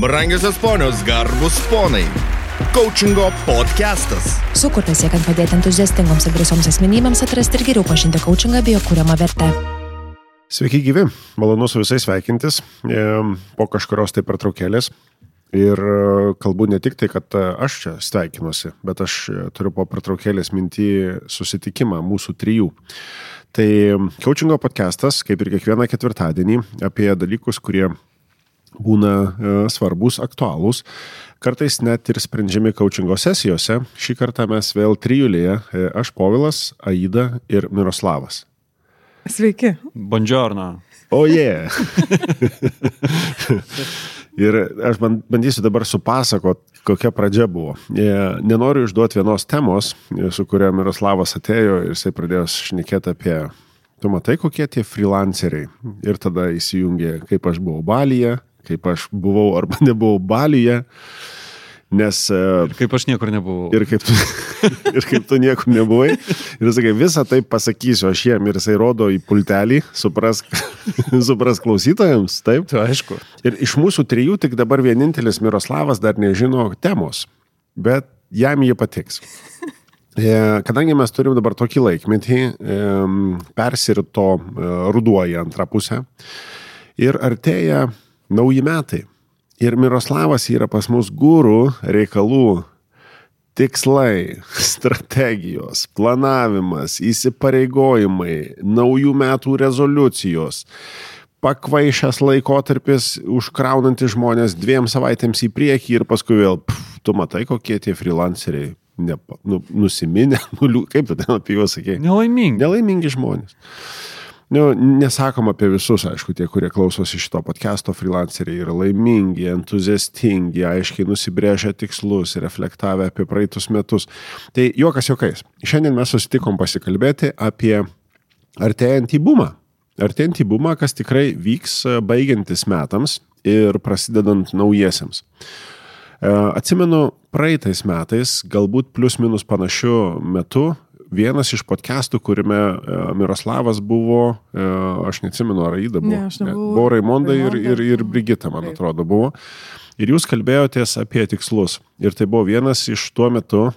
Brangiosios ponios, garbus ponai. Coachingo podcastas. Sukurtas siekiant padėti entuziastingoms ir drąsioms asmenybėms atrasti ir geriau pažinti coachingą bei jo kūriamą vertę. Sveiki gyvi, malonu su visais sveikintis e, po kažkurios tai pertraukėlės. Ir e, kalbu ne tik tai, kad e, aš čia sveikinuosi, bet aš turiu po pertraukėlės mintį susitikimą mūsų trijų. Tai coachingo podcastas, kaip ir kiekvieną ketvirtadienį, apie dalykus, kurie būna e, svarbus, aktualūs, kartais net ir sprendžiami coachingo sesijose. Šį kartą mes vėl trijulėje e, - aš Povilas, Aida ir Miroslavas. Sveiki. Buongiorno. O oh, jie. Yeah. ir aš bandysiu dabar supasakot, kokia pradžia buvo. E, nenoriu išduoti vienos temos, su kuria Miroslavas atėjo ir jisai pradėjo šnekėti apie Tu matai, kokie tie freelanceriai. Ir tada įsijungė, kaip aš buvau Balyje, kaip aš buvau arba nebuvau Balyje. Nes. E, ir kaip aš niekur nebuvau. Ir kaip tu, ir kaip tu niekur nebuvai. Ir sakai, visą tai pasakysiu aš jiem ir jisai rodo į pultelį, supras, supras klausytojams, taip? Tai aišku. Ir iš mūsų trijų tik dabar vienintelis Miroslavas dar nežino temos, bet jam jie patiks. E, kadangi mes turim dabar tokį laikmetį, persirito e, ruduo į antrą pusę ir artėja nauji metai. Ir Miroslavas yra pas mus gūrų reikalų tikslai, strategijos, planavimas, įsipareigojimai, naujų metų rezoliucijos, pakvaišęs laikotarpis, užkraunantis žmonės dviem savaitėms į priekį ir paskui vėl, pf, tu matai, kokie tie freelanceriai, ne, nu, nusiminę, nu, kaip tu ten apie juos sakė? Nelaimingi. Nelaimingi žmonės. Nu, nesakom apie visus, aišku, tie, kurie klausosi šito podcast'o freelanceriai yra laimingi, entuziastingi, aiškiai nusibrėžę tikslus, reflektavę apie praeitus metus. Tai juokas juokais. Šiandien mes susitikom pasikalbėti apie artėjantį bumą. Artėjantį bumą, kas tikrai vyks baigiantis metams ir prasidedant naujiesiams. E, atsimenu, praeitais metais, galbūt plus minus panašiu metu, vienas iš podcastų, kuriame e, Miroslavas buvo, e, aš neatsimenu, ar Aida buvo. Ne, aš nebuvau. Buvo Raimonda ir, ir, ir Brigita, man Taip. atrodo, buvo. Ir jūs kalbėjotės apie tikslus. Ir tai buvo vienas iš tuo metu,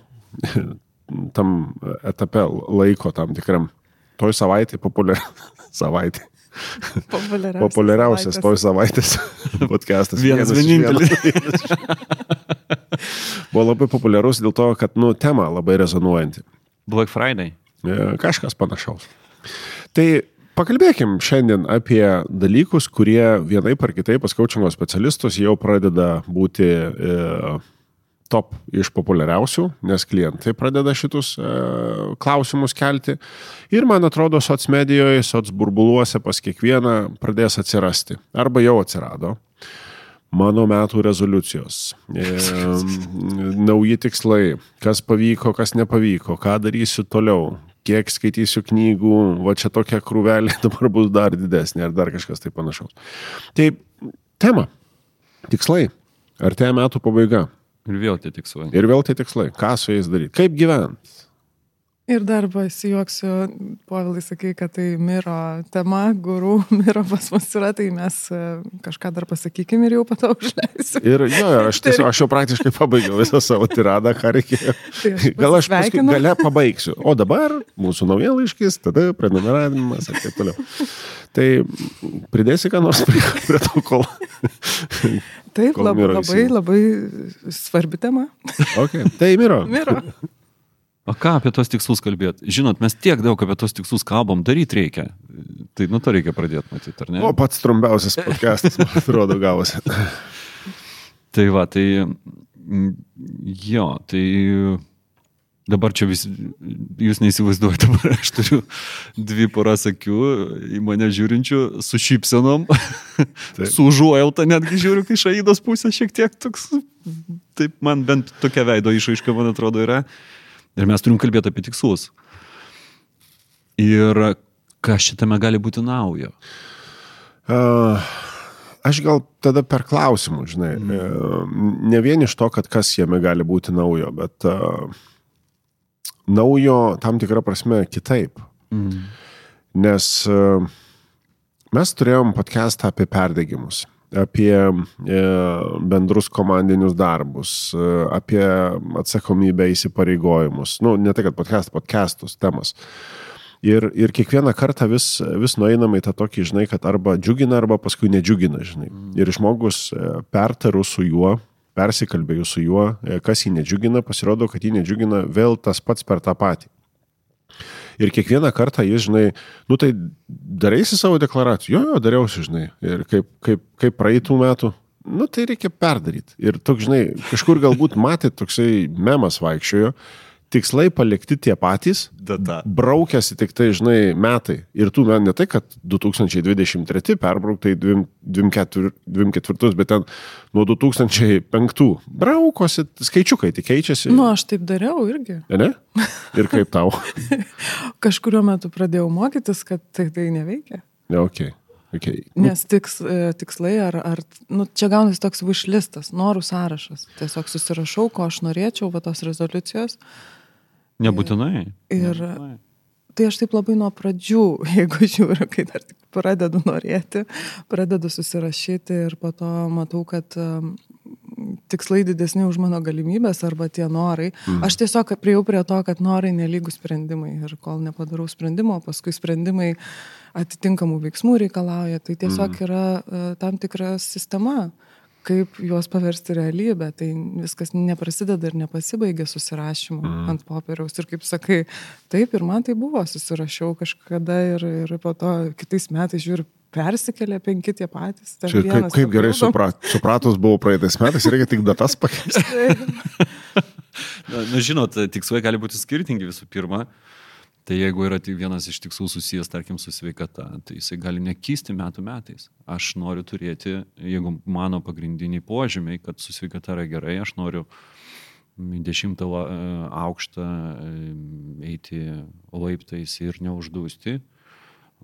tam etape laiko tam tikram, toj savaitė populiar... savaitė. Populiariausias, Populiariausias toj savaitės podcastas. Vienas, vienas vienintelis. buvo labai populiarus dėl to, kad, nu, tema labai rezonuojanti. Black Friday. E, kažkas panašaus. Tai pakalbėkim šiandien apie dalykus, kurie vienai par kitai pas coachingo specialistus jau pradeda būti e, top iš populiariausių, nes klientai pradeda šitus e, klausimus kelti. Ir man atrodo, soc medijoje, soc burbuluose pas kiekvieną pradės atsirasti. Arba jau atsirado mano metų rezoliucijos, e, nauji tikslai, kas pavyko, kas nepavyko, ką darysiu toliau, kiek skaitysiu knygų, va čia tokia krūvelė dabar bus dar didesnė ar dar kažkas tai panašaus. Tai tema, tikslai, artėja metų pabaiga. Ir vėl tie tikslai. Ir vėl tie tikslai, ką su jais daryti, kaip gyventi. Ir dar pasijuoksiu, Povilai sakai, kad tai miro tema, gurų miro pas mus yra, tai mes e, kažką dar pasakykim ir jau patau užleisiu. Ir jo, aš, tiesiog, aš jau praktiškai pabaigiau visą savo tiradą, ką reikėjo. Tai aš Gal aš paskui gale pabaigsiu. O dabar mūsų nauja laiškis, tada prenumeravimas ir taip toliau. Tai pridėsi ką nors prie to kol. Taip, kol labai, labai, labai svarbi tema. Okay. Tai miro. Miro. O ką apie tos tikslus kalbėti? Žinot, mes tiek daug apie tos tikslus kalbam, daryti reikia. Tai nuo to reikia pradėti matyti, ar ne? O pats trumpiausias podcastas, man atrodo, gavosi. tai va, tai jo, tai dabar čia vis, jūs neįsivaizduojate, dabar aš turiu dvi poras akių į mane žiūrinčių su šypsenom, su užuojauta netgi žiūriu, kai šaidos pusė šiek tiek toks, taip man bent tokia veido išaiška, man atrodo, yra. Ir mes turim kalbėti apie tikslus. Ir kas šitame gali būti naujo? Uh, aš gal tada per klausimų, žinai, mm. ne vien iš to, kad kas jame gali būti naujo, bet uh, naujo tam tikrą prasme kitaip. Mm. Nes uh, mes turėjom podcastą apie perdegimus. Apie e, bendrus komandinius darbus, e, apie atsakomybę įsipareigojimus. Nu, ne tai, kad podcast, podcastus temas. Ir, ir kiekvieną kartą vis, vis nueinam į tą tokį, žinai, kad arba džiugina, arba paskui nedžiugina, žinai. Ir žmogus e, pertarų su juo, persikalbėjus su juo, kas jį nedžiugina, pasirodo, kad jį nedžiugina vėl tas pats per tą patį. Ir kiekvieną kartą jis, žinai, nu tai darėsi savo deklaracijų, jo, jo, dariausi, žinai. Ir kaip, kaip, kaip praeitų metų, nu tai reikia perdaryti. Ir toks, žinai, kažkur galbūt matėt toksai memas vaikščiojo, tikslai palikti tie patys, Data. braukėsi tik tai, žinai, metai. Ir tų metų ne tai, kad 2023 perbrauktai 24, bet ten nuo 2005 braukosi, skaičiukai tik keičiasi. Nu, aš taip dariau irgi. Ne? Ir kaip tau? Kažkurio metu pradėjau mokytis, kad tai, tai neveikia. Ne, okay. Okay. Nes tiks, e, tikslai ar, ar nu, čia gaunasi toks višlistas, norų sąrašas. Tiesiog susirašau, ko aš norėčiau, va tos rezoliucijos. Nebūtinai. Ir Nebūtinai. tai aš taip labai nuo pradžių, jeigu žiūriu, kai dar tik pradedu norėti, pradedu susirašyti ir po to matau, kad um, tikslai didesni už mano galimybės arba tie norai. Mm. Aš tiesiog prieėjau prie to, kad norai nelygų sprendimai ir kol nepadarau sprendimo, paskui sprendimai atitinkamų veiksmų reikalauja, tai tiesiog mm. yra uh, tam tikra sistema kaip juos paversti realybę. Tai viskas neprasideda ir nepasibaigia susirašymu mm. ant popieriaus. Ir kaip sakai, taip ir man tai buvo, susirašiau kažkada ir, ir po to kitais metais žiūriu, persikėlė penki tie patys. Čia kaip, vienas kaip gerai suprat, supratus buvo praeitais metais, reikia tik datas pakeisti. Na, nu, žinot, tikslai gali būti skirtingi visų pirma. Tai jeigu yra tik vienas iš tikslų susijęs, tarkim, su sveikata, tai jisai gali nekysti metų metais. Aš noriu turėti, jeigu mano pagrindiniai požymiai, kad su sveikata yra gerai, aš noriu dešimtą e, aukštą e, eiti laiptais ir neuždūsti.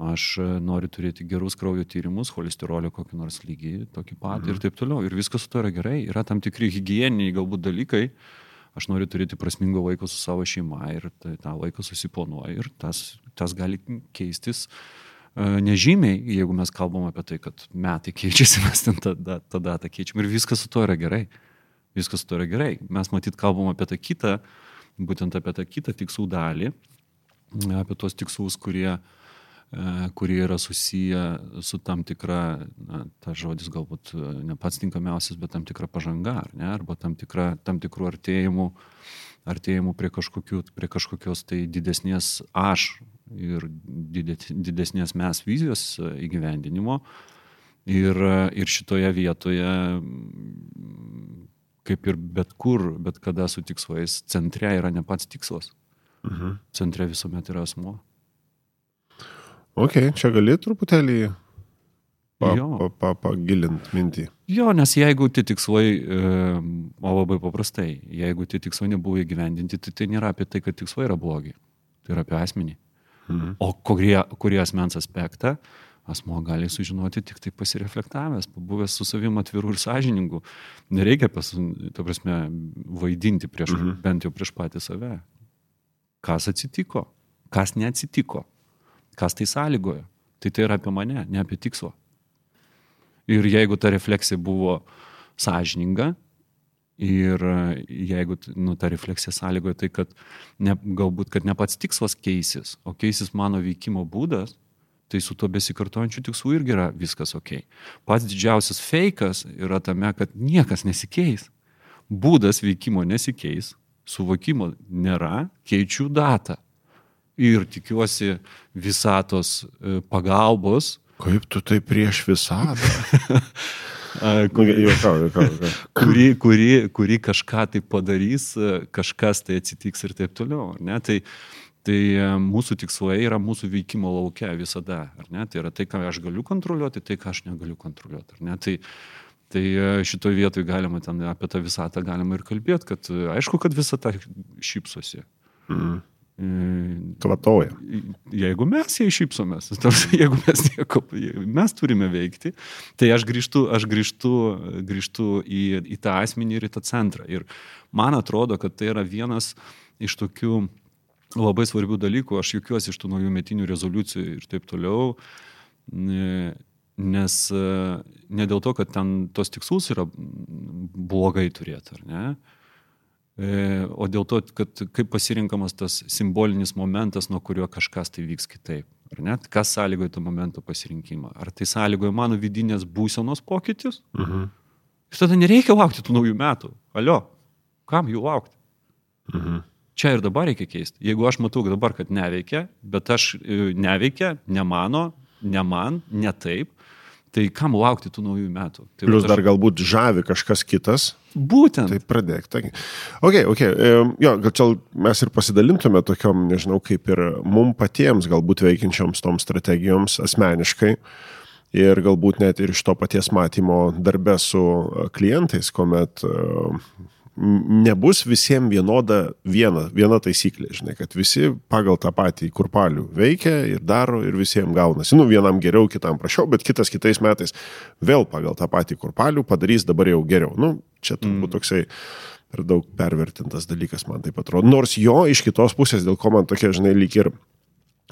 Aš e, noriu turėti gerus kraujo tyrimus, cholesterolio kokį nors lygį, tokį pat mhm. ir taip toliau. Ir viskas su to yra gerai. Yra tam tikri hygieniniai galbūt dalykai. Aš noriu turėti prasmingo laiko su savo šeima ir tai- tą laiką susiplanuoju. Ir tas, tas gali keistis e, nežymiai, jeigu mes kalbam apie tai, kad metai keičiasi, mes ten tą, tą, tą datą keičiam. Ir viskas su to yra gerai. Viskas su to yra gerai. Mes matyt kalbam apie tą kitą, būtent apie tą kitą tikslų dalį, apie tuos tikslus, kurie, e, kurie yra susiję su tam tikra, na, ta žodis galbūt e, ne pats tinkamiausias, bet tam tikra pažanga, ar ne, arba tam, tikra, tam tikrų artėjimų, artėjimų prie, kažkokių, prie kažkokios tai didesnės aš ir didesnės mes vizijos e, įgyvendinimo. Ir, e, ir šitoje vietoje, mm, kaip ir bet kur, bet kada su tikslais, centre yra ne pats tikslas. Mhm. Centre visuomet yra asmuo. Ok, čia gali truputėlį pa, Jo. pa, pa, pagilint mintį. Jo, nes jeigu tie tikslai, o labai paprastai, jeigu tie tikslai nebuvo įgyvendinti, tai tai nėra apie tai, kad tikslai yra blogi. Tai yra apie asmenį. Mhm. O kurie, kurie asmens aspektą asmo gali sužinoti tik tai pasireflektavęs, pabuvęs su savim atvirų ir sąžiningų. Nereikia, pas, ta prasme, vaidinti prieš, mhm. bent jau prieš patį save. Kas atsitiko, kas neatsitiko, kas tai sąlygojo. Tai tai yra apie mane, ne apie tikslą. Ir jeigu ta refleksija buvo sąžininga ir jeigu nu, ta refleksija sąlygoja tai, kad ne, galbūt kad ne pats tikslas keisis, o keisis mano veikimo būdas, tai su to besikartojančiu tikslu irgi yra viskas ok. Pats didžiausias fejkas yra tame, kad niekas nesikeis. Būdas veikimo nesikeis, suvokimo nėra, keičiu datą. Ir tikiuosi visatos e, pagalbos Kaip tu tai prieš visatą? Nu, kuri, kuri, kuri kažką tai padarys, e, kažkas tai atsitiks ir taip toliau. Ne? Tai, tai e, mūsų tikslai yra mūsų veikimo laukia visada. Tai yra tai, ką aš galiu kontroliuoti, tai, ką aš negaliu kontroliuoti. Tai, tai šitoje vietoje galima ten apie tą visatą galima ir kalbėti, kad aišku, kad visata šypsosi. Mhm. E, Kvatoja. jeigu mes jai šypsomės, jeigu mes nieko, mes turime veikti, tai aš grįžtu, aš grįžtu, grįžtu į, į tą asmenį ir į tą centrą. Ir man atrodo, kad tai yra vienas iš tokių labai svarbių dalykų, aš juokiuosi iš tų naujų metinių rezoliucijų ir taip toliau. Ne, Nes ne dėl to, kad ten tos tikslus yra blogai turėti, ar ne? E, o dėl to, kad kaip pasirinkamas tas simbolinis momentas, nuo kurio kažkas tai vyks kitaip. Ar net kas sąlygoja to momento pasirinkimą? Ar tai sąlygoja mano vidinės būsenos pokytis? Mhm. Ir tada nereikia laukti tų naujų metų. Alio, kam jų laukti? Mhm. Čia ir dabar reikia keisti. Jeigu aš matau dabar, kad neveikia, bet aš e, neveikia, ne mano, ne man, ne taip, tai kam laukti tų naujų metų? Tai Plius vat dar galbūt žavi kažkas kitas. Būtent. Tai pradėk. Tai. Ok, ok. Jo, gal čia mes ir pasidalintume tokiom, nežinau, kaip ir mum patiems galbūt veikiančioms tom strategijoms asmeniškai. Ir galbūt net ir iš to paties matymo darbe su e, klientais, kuomet nebus visiems vienoda viena, viena taisyklė, žinai, kad visi pagal tą patį kurpalių veikia ir daro ir visiems gaunasi. Nu, vienam geriau, kitam prašiau, bet kitas kitais metais vėl pagal tą patį kurpalių padarys dabar jau geriau. Nu, čia turbūt toksai per daug pervertintas dalykas, man taip atrodo. Nors jo iš kitos pusės, dėl ko man tokia, žinai, lyg ir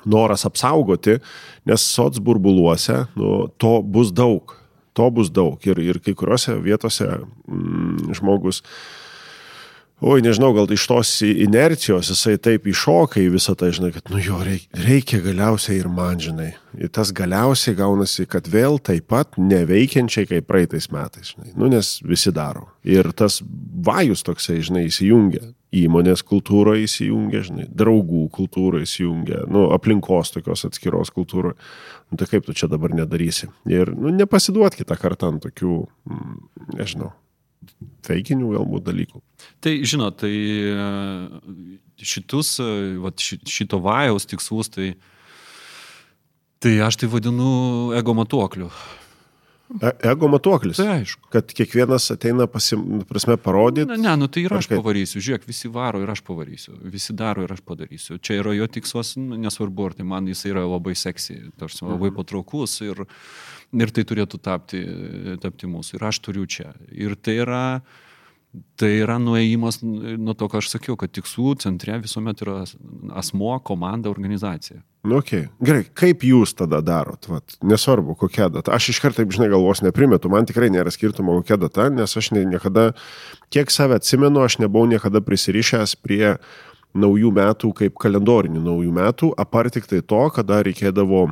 noras apsaugoti, nes sots burbuluose nu, to bus daug. To bus daug. Ir, ir kai kuriuose vietose mm, žmogus Oi, nežinau, gal iš tos inercijos jisai taip iššoka į visą tai, žinai, kad, nu jo, reikia, reikia galiausiai ir man, žinai. Ir tas galiausiai gaunasi, kad vėl taip pat neveikiančiai kaip praeitais metais, žinai. Nu, nes visi daro. Ir tas vajus toksai, žinai, įsijungia. Įmonės kultūroje įsijungia, žinai, draugų kultūroje įsijungia, nu, aplinkos tokios atskiros kultūroje. Nu, tai kaip tu čia dabar nedarysi. Ir, nu, nepasiduot kitą kartą ant tokių, mm, nežinau, feikinių galbūt dalykų. Tai žinot, tai e, šitus, e, vat, ši- šito vajaus tikslus, tai, tai aš tai vadinu ego matuokliu. E ego matuoklis. Tai aišku. Kad kiekvienas ateina pasim, prasme, parodyti. Ne, ne, nu tai ir aš Kažkaip. pavarysiu. Žiūrėk, visi varo ir aš pavarysiu. Visi daro ir aš padarysiu. Čia yra jo tikslas, nu, nesvarbu, ar tai man jis yra labai seksy, tarsi labai patrauklus ir, ir tai turėtų tapti, tapti mūsų. Ir aš turiu čia. Ir tai yra, tai yra nuėjimas nuo to, ką aš sakiau, kad tikslų centre visuomet yra asmo, komanda, organizacija. Nu, okay. Gerai, kaip jūs tada darot? Vat, nesvarbu, kokia data. Aš iš karto, žinai, galvos neprimetu, man tikrai nėra skirtumo, kokia data, nes aš ne, niekada, kiek save atsimenu, aš nebuvau niekada prisirišęs prie naujų metų kaip kalendorinių naujų metų, apart tik tai to, kada reikėdavo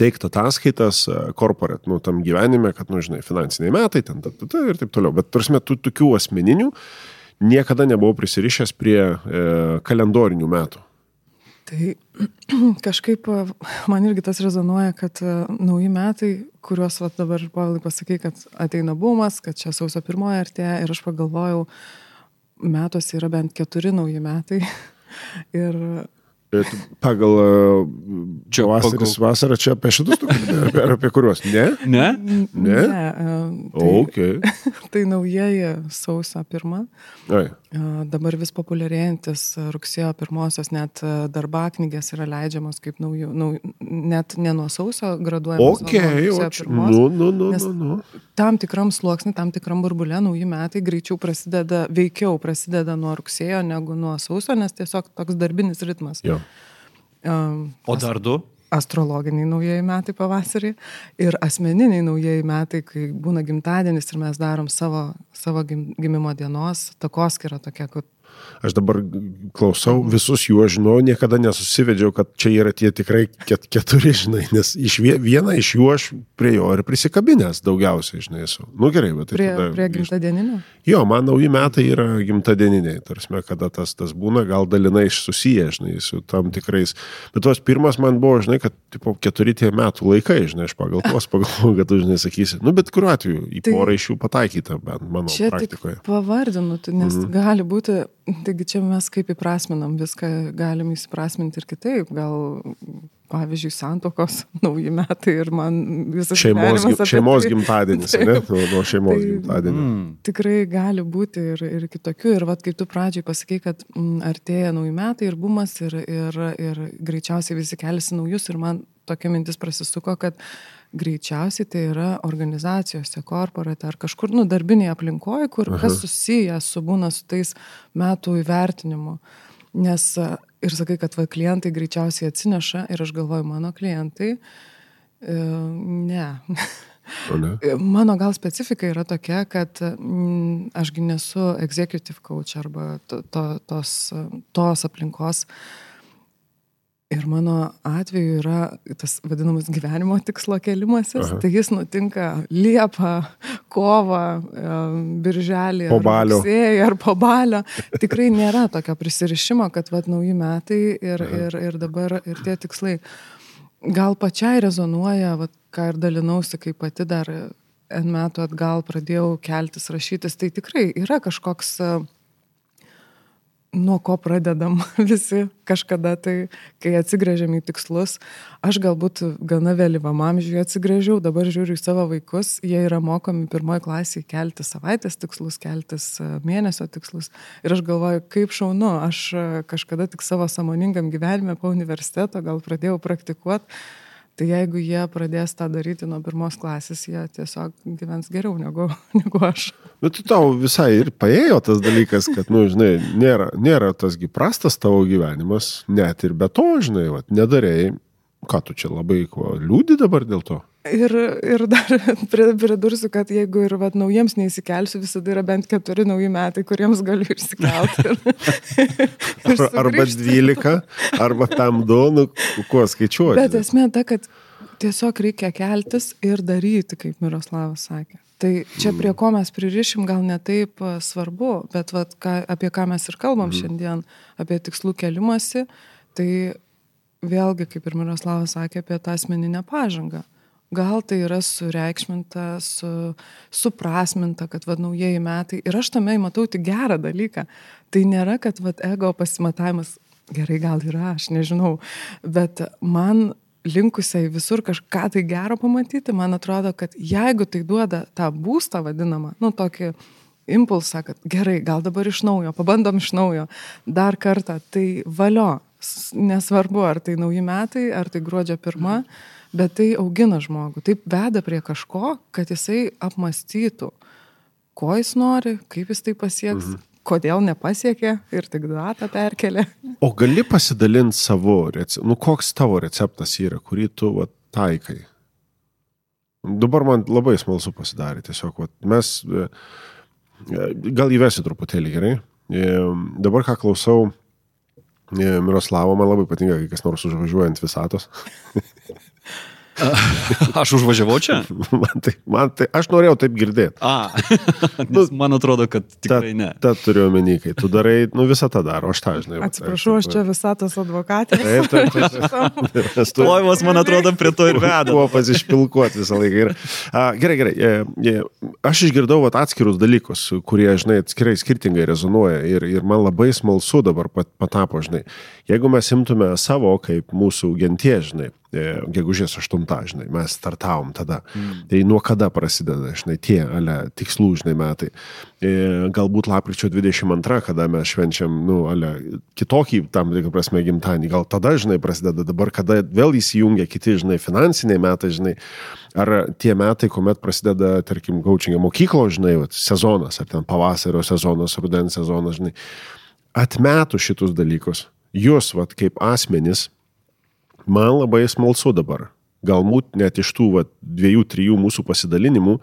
teikti ataskaitas e, corporate, nu, tam gyvenime, kad, nu, žinai, finansiniai metai, ten, ta, ta, ta, ir taip toliau. Bet, tarsi, tų tokių asmeninių niekada nebuvau prisirišęs prie e, kalendorinių metų. Tai kažkaip a, man irgi tas rezonuoja, kad a, nauji metai, kuriuos va, dabar Pavilai pasakai, kad ateina bumas, kad čia sausio pirmoji artėja ir aš pagalvojau, metuose yra bent keturi nauji metai. Ir E, tu Pagal Čia čia vasaris, pagal- vasarą čia apie šitus, tu kalbi, ar, apie kuriuos? Ne? Ne? Ne? a, tai, Ok. tai naujieji sausio pirmą. A, Dabar vis populiarėjantis rugsėjo pirmosios net darbaknygės yra leidžiamos kaip naujų, nau, net ne nuo sausio graduojamos. Ok, o čia. pirmos. Nu, nu, nu, nu, nu. tam tikram sluoksniui, tam tikram burbulė nauji metai greičiau prasideda, veikiau prasideda nuo rugsėjo negu nuo sausio, nes tiesiog toks darbinis ritmas. Jo. O dar du? astrologiniai naujieji metai pavasarį ir asmeniniai naujieji metai, kai būna gimtadienis ir mes darom savo, savo gim, gimimo dienos, takoskira tokia, kad Aš dabar klausau, visus juos žinau, niekada nesusivedžiau, kad čia yra tie tikrai ket, keturi, žinai, nes iš vie, vieną iš jų aš prie jo ir prisikabinęs daugiausiai, žinai, esu. Nu gerai, bet tai prie, tada prie gimtadieninio. Jo, man nauji metai yra gimtadieniniai, tarsi, kada tas, tas būna, gal dalinai susiję, žinai, su tam tikrais. Bet tos pirmas man buvo, žinai, kad, tipo, keturi tie metų laikai, žinai, aš pagal tuos pagalvoju, kad tu, žinai, sakysi. Nu, bet kuriuo atveju į Tai- porą iš jų pataikyta, bent mano praktikoje. tik pavardinu, nes mhm. gali būti, taigi čia mes kaip įprasminam, viską galim įsiprasminti ir kitaip. Gal, pavyzdžiui, santokos nauji metai ir man visas Šeimos, apie šeimos tai. gimtadienis, ne? Taip. Nuo, nuo šeimos Tai- gimtadienio. Mm. Tikrai gali būti ir, ir kitokių. Ir vad, kaip tu pradžiai pasakai, kad mm, artėja nauji metai ir bumas ir, ir, ir greičiausiai visi keliasi naujus. Ir man tokia mintis prasisuko, kad greičiausiai tai yra organizacijose, korporate ar kažkur, nu, darbinėje aplinkoje, kur Aha. kas susiję su būna su tais metų įvertinimu. Nes a, ir sakai, kad va, klientai greičiausiai atsineša ir aš galvoju, mano klientai E, ne. O ne? Mano gal specifika yra tokia, kad mm, ašgi nesu executive coach arba to, to, tos, tos aplinkos. Ir mano atveju yra tas vadinamas gyvenimo tikslo kelimasis. Aha. Tai jis nutinka Liepą, kovą, birželį, po balio. ar po balio. Tikrai nėra tokio prisirišimo, kad vad nauji metai ir, Aha. ir, ir dabar ir tie tikslai. Gal pačiai rezonuoja, vat, ką ir dalinausi, kai pati dar N metų atgal pradėjau keltis, rašytis, tai tikrai yra kažkoks uh, nuo ko pradedam visi kažkada tai, kai atsigrėžiam į tikslus. Aš galbūt gana vėlyvam amžiuje atsigrėžiau, dabar žiūriu į savo vaikus, jie yra mokomi pirmoji klasėje kelti savaitės tikslus, keltis e, mėnesio tikslus. Ir aš galvoju, kaip šaunu, aš e, kažkada tik savo samoningam gyvenime po universiteto gal pradėjau praktikuoti Tai jeigu jie pradės tą daryti nuo pirmos klasės, jie tiesiog gyvens geriau negu, negu aš. Bet tu tau visai ir paėjo tas dalykas, kad, nu, žinai, nėra, nėra tasgi prastas tavo gyvenimas, net ir be to, žinai, va, nedarėjai, ką tu čia labai ko, liūdi dabar dėl to? Ir, ir dar pridursiu, kad jeigu ir vat, naujiems neįsikelsiu, visada yra bent keturi nauji metai, kuriems galiu išsikelti. Ir, ir arba dvylika, arba tam du, nu, kuo skaičiuoti. Bet esmė ta, kad tiesiog reikia keltis ir daryti, kaip Miroslavas sakė. Tai čia prie ko mes pririšim gal ne taip svarbu, bet vat, ką, apie ką mes ir kalbam mm. šiandien, apie tikslų kelimasi, tai vėlgi, kaip ir Miroslavas sakė, apie tą asmeninę pažangą gal tai yra sureikšminta, su, suprasminta, kad vad naujieji metai. Ir aš tame matau tik gerą dalyką. Tai nėra, kad vad ego pasimatavimas, gerai gal yra, aš nežinau, bet man linkusiai visur kažką tai gero pamatyti, man atrodo, kad jeigu tai duoda tą būstą vadinamą, nu tokį impulsą, kad gerai, gal dabar iš naujo, pabandom iš naujo, dar kartą, tai valio, nesvarbu, ar tai nauji metai, ar tai gruodžio pirma. Bet tai augina žmogų, taip veda prie kažko, kad jisai apmastytų, ko jis nori, kaip jis tai pasieks, mhm. kodėl nepasiekė ir tik datą perkelė. O gali pasidalinti savo receptą, nu koks tavo receptas yra, kurį tu va, taikai? Dabar man labai smalsu pasidarė, tiesiog va, mes, e, e, gal įvesi truputėlį gerai, e, dabar ką klausau, Miroslavo, man labai patinka, kai kas nors užvažiuojant visatos. Aš užvažiavau čia? Man tai, man tai, aš norėjau taip girdėti. A, nu, man atrodo, kad tikrai ta, ne. Ta turiu omeny, kai tu darai, nu visą tą daro, aš tą žinai. Atsiprašau, aš čia visatos advokatė. Taip, taip, taip. Stojmas, man atrodo, prie to ir veda. Buvo pasišpilkuoti visą laiką. A, gerai, gerai. E, e, aš išgirdau vat, atskirus dalykus, kurie, žinai, atskirai skirtingai rezonuoja ir, ir man labai smalsu dabar pat, patapo, žinai. Jeigu mes imtume savo kaip mūsų gentie, žinai, gegužės 8, žinai, mes startavom tada. Mm. Tai nuo kada prasideda, žinai, tie, ale, tikslų, žinai, metai. E, galbūt lapkričio 22, kada mes švenčiam, nu, ale, kitokį, tam tikrą prasme, gimtadienį. Gal tada, žinai, prasideda dabar, kada vėl įsijungia kiti, žinai, finansiniai metai, žinai. Ar tie metai, kuomet prasideda, tarkim, coachingė mokyklo, žinai, vat, sezonas, ar ten pavasario sezonas, rudens sezonas, žinai. Atmetų šitus dalykus. Jūs, vat, kaip asmenys, man labai smalsu dabar. Galbūt net iš tų va, dviejų, trijų mūsų pasidalinimų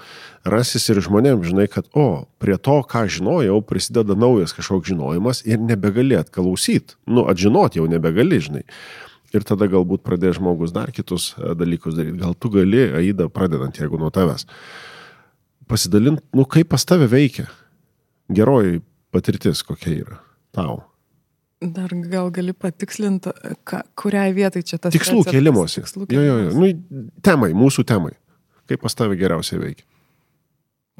rasis ir žmonėms, žinai, kad, o, prie to, ką žinojau, prisideda naujas kažkoks žinojimas ir nebegali atklausyti. Nu, atžinoti jau nebegali, žinai. Ir tada galbūt pradės žmogus dar kitus e, dalykus daryti. Gal tu gali, Aida, pradedant, jeigu nuo tavęs, pasidalinti, nu, kaip pas tave veikia. Geroji patirtis kokia yra tau. Dar gal gali patikslinti, kuriai vietai čia tas tikslų kėlimosi. Tikslų kėlimosi. Jo, jo, jo. Nu, temai, mūsų temai. Kaip pas tavę geriausiai veikia?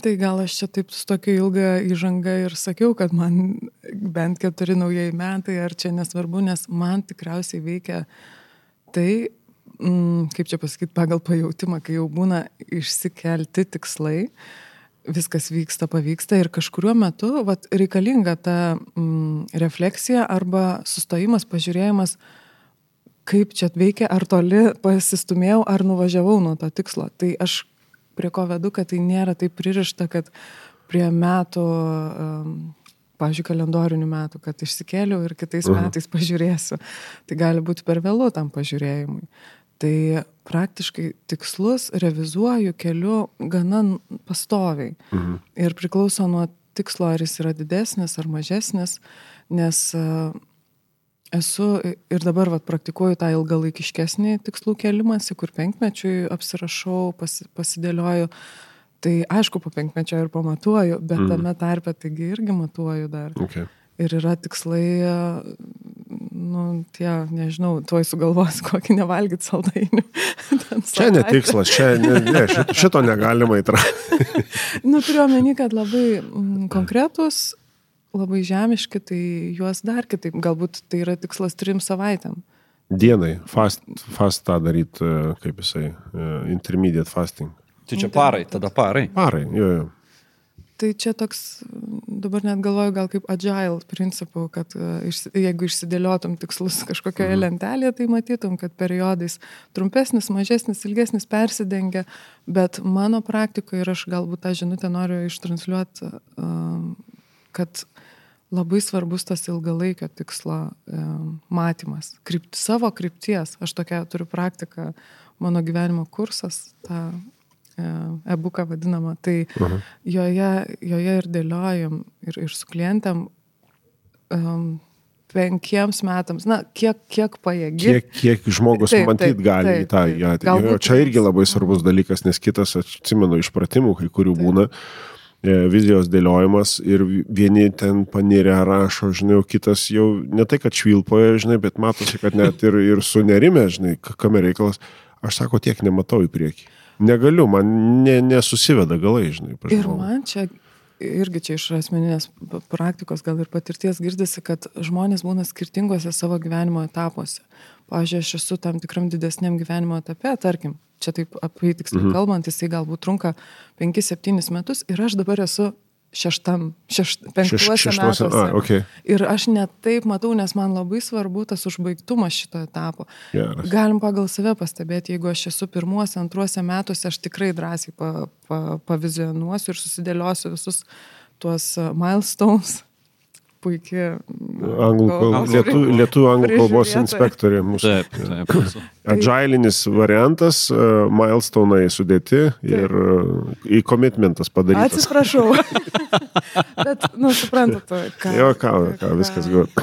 Tai gal aš čia taip su tokia ilga įžanga ir sakiau, kad man bent keturi naujieji metai, ar čia nesvarbu, nes man tikriausiai veikia tai, mm, kaip čia pasakyti, pagal pajūtimą, kai jau būna išsikelti tikslai. Uh, viskas vyksta, pavyksta ir kažkuriuo metu vat, reikalinga ta mm, refleksija arba sustojimas, pažiūrėjimas, kaip čia veikia, ar toli pasistumėjau, ar nuvažiavau nuo to tikslo. Tai aš prie ko vedu, kad tai nėra taip pririšta, kad prie metų, um, pažiūrėjau, kalendorinių metų, kad išsikėliau ir kitais uh -huh. metais pažiūrėsiu. Tai gali būti per vėlu tam pažiūrėjimui. Tai praktiškai tikslus revizuoju keliu gana pastoviai. Mhm. Ir priklauso nuo tikslo, ar jis yra didesnis ar mažesnis, nes uh, esu ir dabar vat, praktikuoju tą ilgalaikiškesnį tikslų kelimąsi, kur penkmečiui apsirašau, pas, pasidėlioju. Tai aišku, po penkmečio ir pamatuoju, bet mm. tame tarpe taigi irgi matuoju dar. Okay. Ir yra tikslai, nu, tie, nežinau, tuoj sugalvos, kokį nevalgyti saldainių. čia netikslas, čia ne, ne, šito, negalima įtraukti. nu, turiu omeny, kad labai mm, konkretus labai žemiški, tai juos dar kitaip. Galbūt tai yra tikslas trim savaitėm. Dienai, fast, fast tą daryti, e, kaip jisai, e, intermediate fasting. Tai čia parai, tada parai. Parai, jo, jo. Tai čia toks, dabar net galvoju, gal kaip agile principų, kad e, jeigu išsidėliotum tikslus kažkokioje mhm. lentelėje, tai matytum, kad periodais trumpesnis, mažesnis, ilgesnis persidengia, bet mano praktikoje ir aš galbūt tą žinutę noriu ištransliuoti, kad labai svarbus tas ilgalaikio tikslo e, matymas, krypt, savo krypties. Aš tokia turiu praktiką, mano gyvenimo kursas, tą e-booką vadinamą, tai Aha. joje, joje ir dėliojam ir, ir su klientėm um, penkiems metams, na, kiek, kiek pajėgi. Kiek, kiek žmogus taip, matyt taip, gali taip, į tą. Taip. Jo, čia irgi labai svarbus dalykas, nes kitas, atsimenu, iš pratimų, kai kurių taip. būna, E, vizijos dėliojimas ir vieni ten panirę rašo, žinai, o kitas jau ne tai, kad švilpoja, žinai, bet matosi, kad net ir, ir sunerime, žinai, kame reikalas, aš sako, tiek nematau į priekį. Negaliu, man ne, nesusiveda galai, žinai. Ir man čia irgi čia iš asmeninės praktikos gal ir patirties girdisi, kad žmonės būna skirtingose savo gyvenimo etapuose. Pavyzdžiui, aš esu tam tikram didesniam gyvenimo etape, tarkim, čia taip apytiksliai mhm. kalbant, jisai galbūt trunka 5-7 metus ir aš dabar esu šeštam, šešt, penktuose Šeš, metuose. A, okay. Ir aš net taip matau, nes man labai svarbu tas užbaigtumas šito etapo. Geras. Galim pagal save pastebėti, jeigu aš esu pirmuose, antruose metuose, aš tikrai drąsiai pa, pa, pavizionuosiu ir susidėliosiu visus tuos milestones puikiai. Anglų kalbos, lietuvių, lietuvių anglų kalbos inspektorė mūsų. Taip, taip. Agilinis variantas, uh, milestone'ai sudėti ir uh, į komitmentas padarytas. Atsiprašau. Bet, nu, suprantat, ką. Jo, ką, ką, viskas gal.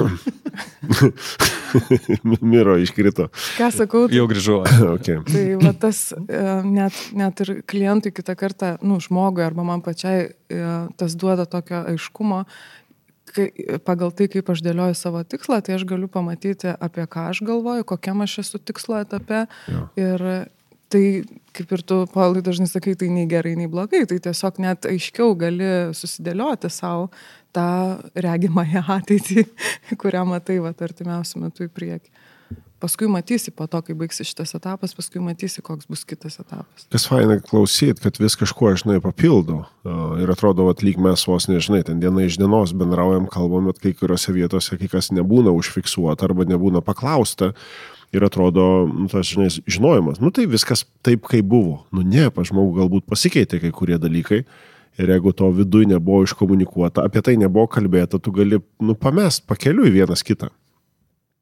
Miro iškrito. Ką sakau? Tai, jau grįžau. okay. Tai va tas e, net, net ir klientui kitą kartą, nu, žmogui arba man pačiai, tas duoda tokio aiškumo kai, pagal tai, kaip aš dėlioju savo tikslą, tai aš galiu pamatyti, apie ką aš galvoju, kokiam aš esu tikslo etape. Jo. Ir tai, kaip ir tu, Paulai, dažnai sakai, tai nei gerai, nei blogai, tai tiesiog net aiškiau gali susidėlioti savo tą regimąją ateitį, kurią matai, va, artimiausiu metu į priekį paskui matysi po to, kai baigsi šitas etapas, paskui matysi, koks bus kitas etapas. Kas faina klausyt, kad vis kažkuo, žinai, papildo. Ir atrodo, kad lyg mes vos nežinai, ten diena iš dienos bendraujam, kalbam, bet kai kuriuose vietose kai kas nebūna užfiksuota arba nebūna paklausta. Ir atrodo, nu, tas, žinai, žinojimas, nu tai viskas taip, kaip buvo. Nu ne, pa žmogų galbūt pasikeitė kai kurie dalykai. Ir jeigu to viduje nebuvo iškomunikuota, apie tai nebuvo kalbėta, tu gali, nu, pamest pakeliui vienas kitą.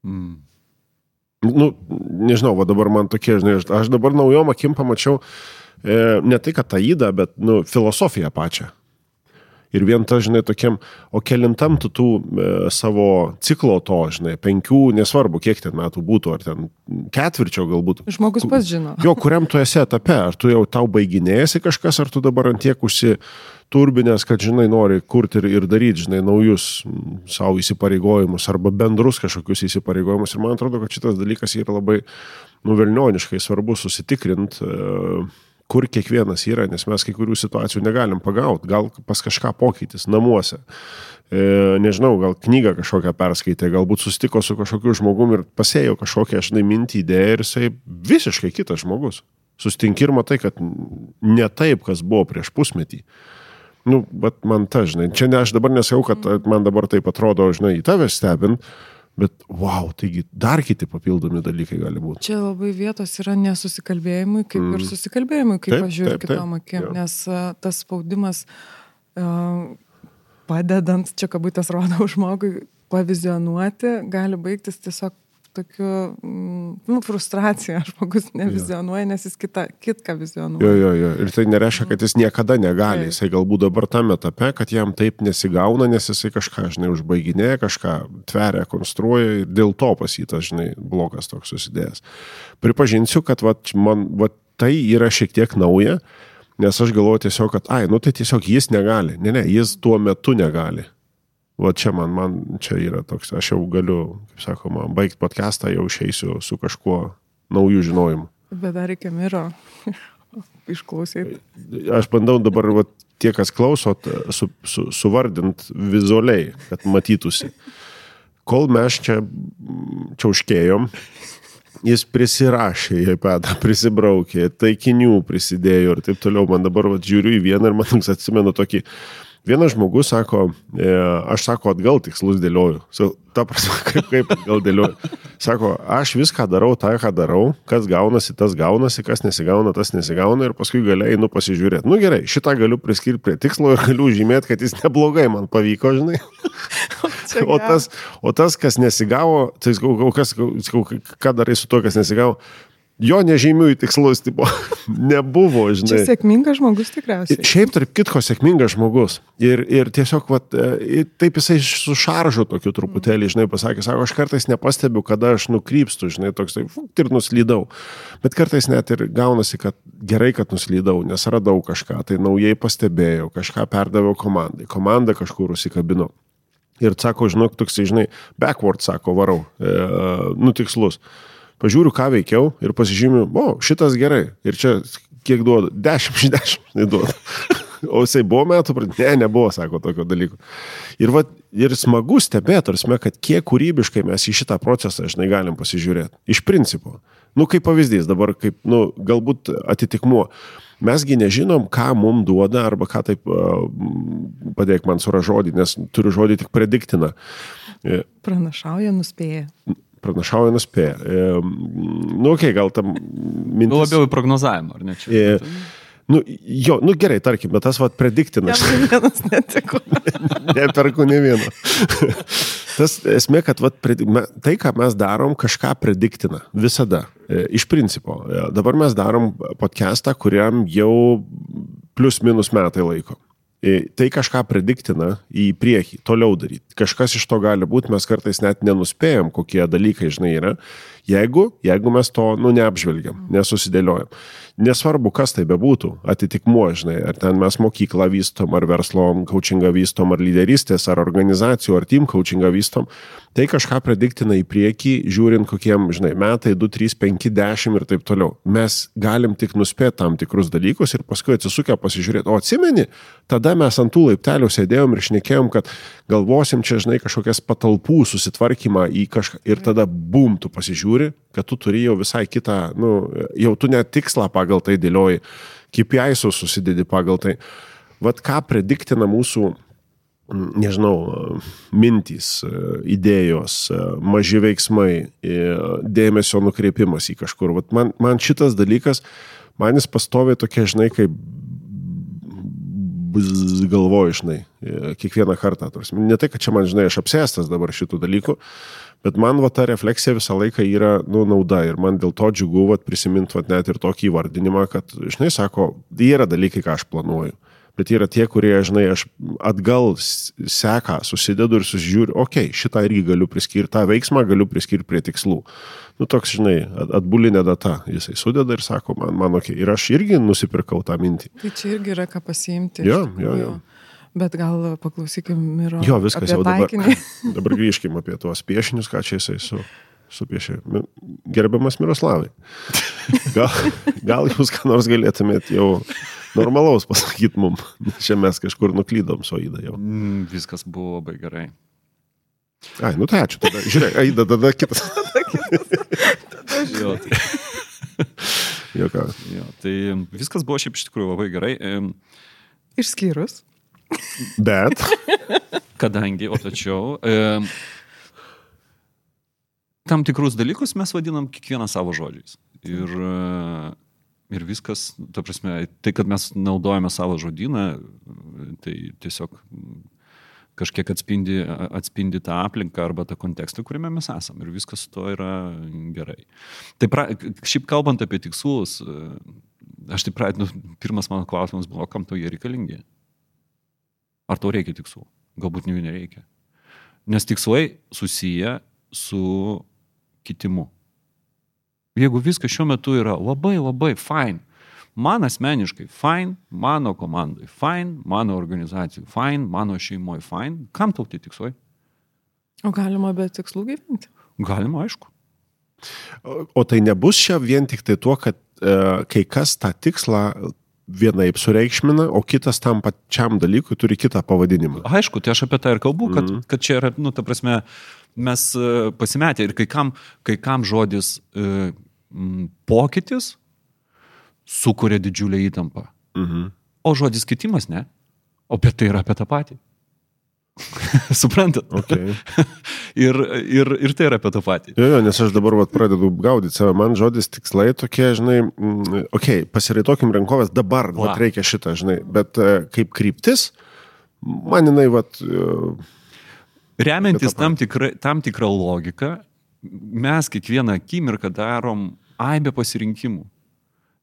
Mm. Nu, nežinau, va dabar man tokie, žinai, aš dabar naujom akim pamačiau e, ne tai, kad tą įdą, bet, nu, filosofiją pačią. Ir vien ta, žinai, tokiam, o kelintam tu tų e, savo ciklo to, žinai, penkių, nesvarbu, kiek ten metų būtų, ar ten ketvirčio galbūt. Žmogus pats žino. Jo, kuriam tu esi etape, ar tu jau tau baiginėjasi kažkas, ar tu dabar ant tiek užsi turbinės, kad, žinai, nori kurti ir, ir daryti, žinai, naujus savo įsipareigojimus arba bendrus kažkokius įsipareigojimus. Ir man atrodo, kad šitas dalykas yra labai nuvelnioniškai svarbu susitikrinti, e, kur kiekvienas yra, nes mes kai kurių situacijų negalim pagauti, gal pas kažką pokytis namuose. E, nežinau, gal knygą kažkokią perskaitė, galbūt sustiko su kažkokiu žmogumi ir pasėjo kažkokią, žinai, mintį, idėją ir jisai visiškai kitas žmogus. Sustinki ir matai, kad ne taip, kas buvo prieš pusmetį. Nu, bet man ta, žinai, čia ne aš dabar nesakau, kad man dabar taip atrodo, žinai, į tave stebint, bet wow, taigi dar kiti papildomi dalykai gali būti. Čia labai vietos yra nesusikalbėjimui, kaip mm. ir susikalbėjimui, kaip taip, aš žiūriu kitom akim, nes uh, tas spaudimas uh, padedant, čia kabutės rodau žmogui, pavizionuoti, gali baigtis tiesiog tokiu, mm, nu, frustracija, žmogus nevizionuoja, nes jis kita, kitką vizionuoja. Jo, jo, jo. Ir tai nereiškia, kad jis niekada negali. Taip. Jisai galbūt dabar tam etape, kad jam taip nesigauna, nes jisai kažką, žinai, užbaiginėja, kažką tveria, konstruoja ir dėl to pas jį tas, žinai, blogas toks susidėjęs. Pripažinsiu, kad vat, man vat, tai yra šiek tiek nauja, nes aš galvoju tiesiog, kad, ai, nu tai tiesiog jis negali. Ne, ne, jis tuo metu negali. Va čia man, man čia yra toks, aš jau galiu, kaip sakoma, baigti podcastą, jau išeisiu su kažkuo naujų žinojimu. Bet dar reikia miro išklausyti. Aš bandau dabar, va, tie, kas klausot, su, su, suvardint vizualiai, kad matytųsi. Kol mes čia mm, čiauškėjom, jis prisirašė į iPadą, prisibraukė, taikinių prisidėjo ir taip toliau. Man dabar va, žiūriu į vieną ir man atsimenu tokį, vienas žmogus sako, e, aš sako, atgal tikslus dėlioju. So, ta prasme, kaip, kaip atgal dėlioju. Sako, aš viską darau, tą, ką darau, kas gaunasi, tas gaunasi, kas nesigauna, tas nesigauna ir paskui galiai einu pasižiūrėti. Nu gerai, šitą galiu priskirti prie tikslo ir galiu žymėti, kad jis neblogai man pavyko, žinai. O tas, o tas, kas nesigavo, tai sakau, kas, sakau, ką darai su to, kas nesigavo, jo nežymių į tikslus, tipo, nebuvo, Čia žinai. sėkmingas žmogus tikriausiai. Šiaip, tarp kitko, sėkmingas žmogus. Ir, ir tiesiog, vat, e, taip jisai su šaržu tokiu truputėlį, žinai, pasakė, sako, aš kartais nepastebiu, kada aš nukrypstu, žinai, toks, tai, fukt, ir nuslydau. Bet kartais net ir gaunasi, kad gerai, kad nuslydau, nes radau kažką, tai naujai pastebėjau, kažką perdaviau komandai, komanda kažkur užsikabino. Ir sako, žinok, toksai, žinai, backward, sako, varau, e, nu tikslus. Pažiūriu, ką veikiau ir pasižymiu, o, šitas gerai. Ir čia kiek duoda? 10 iš 10 duoda. O jisai buvo metų, ne, nebuvo, sako, tokio dalyko. Ir, va, ir smagu stebėti, tarsi, kad kiek kūrybiškai mes į šitą procesą, žinai, galim pasižiūrėti. Iš principo. Nu, kaip pavyzdys, dabar, kaip, nu, galbūt atitikmuo. Mesgi nežinom, ką mums duoda, arba ką taip, padėk man surą žodį, nes turiu žodį tik prediktina. Pranašauja, nuspėja. Pranašauja nuspėja. E, nu, okei, okay, gal tam mintis. Nu, labiau į prognozavimą, ar ne čia? E, nu, jo, nu gerai, tarkim, bet tas vad prediktinas. Jam vienas netiko. Neperku ne vieno. Tas esmė, kad vat, tai, ką mes darom, kažką prediktina. Visada. E, Iš principo. E, Dabar mes darom podcastą, kuriam jau plius minus metai laiko. Tai kažką prediktina į priekį, toliau daryti. Kažkas iš to gali būti, mes kartais net nenuspėjom, kokie dalykai, žinai, yra. Jeigu, jeigu mes to, nu, neapžvelgiam, nesusidėliojam. Nesvarbu, kas tai bebūtų, atitikmuo, žinai, ar ten mes mokyklą vystom, ar verslo coachingą vystom, ar lyderystės, ar organizacijų, ar team coachingą vystom, tai kažką prediktina į priekį, žiūrint kokiem, žinai, metai, 2, 3, 5, 10 ir taip toliau. Mes galim tik nuspėti tam tikrus dalykus ir paskui atsisukę pasižiūrėti, o atsimeni, tada mes ant tų laiptelių sėdėjom ir šnekėjom, kad galvosim čia, žinai, kažkokias patalpų susitvarkymą į kažką ir tada bum, tu pasižiūri, kad tu turi jau visai kitą, nu, jau tu net tikslą pagal tai dėlioji, KPI-sus susidedi pagal tai. Vat ką prediktina mūsų nežinau, mintys, idėjos, maži veiksmai, dėmesio nukreipimas į kažkur. Vat man, man šitas dalykas, man jis pastovi tokia, žinai, kaip galvoju, žinai, kiekvieną kartą. Ne tai, kad čia man, žinai, aš apsėstas dabar šitų dalykų, bet man va ta refleksija visą laiką yra, nu, nauda ir man dėl to džiugu, va, prisiminti, va, net ir tokį įvardinimą, kad, žinai, sako, yra dalykai, ką aš planuoju. Bet yra tie, kurie, žinai, aš atgal s- seką, susidedu ir susižiūriu, okei, okay, šitą irgi galiu priskirti, tą veiksmą galiu priskirti prie tikslų. Nu, toks, žinai, at- atbulinė data, jisai sudeda ir sako, man, man, okei, okay. ir aš irgi nusipirkau tą mintį. Tai čia irgi yra ką pasiimti. Jo, jo, tikrųjų. jo. Bet gal paklausykim Miro. Jo, viskas jau dabar. Dabar grįžkim apie tuos piešinius, ką čia jisai su, supiešė. Gerbiamas Miroslavai. Gal, gal jūs ką nors galėtumėt jau normalaus pasakyti mum. Nes Čia mes kažkur nuklydom su Aida jau. Mm, viskas buvo labai gerai. Ai, nu tai ačiū. Tada, žiūrėk, Aida, tada kitas. Jo, tai, Jo, ką. jo, tai viskas buvo šiaip iš tikrųjų labai gerai. Išskyrus. Bet. Kadangi, o tačiau, e, tam tikrus dalykus mes vadinam kiekvieną savo žodžiais. Ir, e, ir viskas, ta prasme, tai, kad mes naudojame savo žodyną, tai tiesiog kažkiek atspindi, atspindi tą aplinką arba tą kontekstą, kuriame mes esame ir viskas su to yra gerai. Tai pra, šiaip kalbant apie tikslus, aš taip pradėjau, nu, pirmas mano klausimas buvo, kam tau jie reikalingi? Ar tau reikia tikslų? Galbūt jų nereikia. Nes tikslai susiję su kitimu. Jeigu viskas šiuo metu yra labai labai fine, man asmeniškai fine, mano komandai fine, mano organizacijai fine, mano šeimoje fine, kam tau tie tikslai? O galima be tikslų gyventi? Galima, aišku. O, o tai nebus čia vien tik tai tuo, kad e, kai kas tą tikslą vienaip sureikšmina, o kitas tam pačiam dalykui turi kitą pavadinimą. Aišku, tai aš apie tai ir kalbu, kad, mm. kad čia yra, nu, ta prasme, mes e, pasimetę ir kai kam, kai kam žodis e, pokytis sukuria didžiulę įtampą. Mhm. O žodis kitimas ne. O apie tai yra apie tą patį. Suprantat? Okay. ir, ir, ir tai yra apie tą patį. Jo, jo, nes aš dabar vat, pradedu gaudyti save, man žodis tikslai tokie, žinai, mm, okei, okay, pasiraitokim rankovės, dabar Va. vat, reikia šitą, žinai, bet e, kaip kryptis, man jinai, vat, e, Remiantis tam, tikra, tam tikrą logiką, mes kiekvieną akimirką darom aibę pasirinkimų.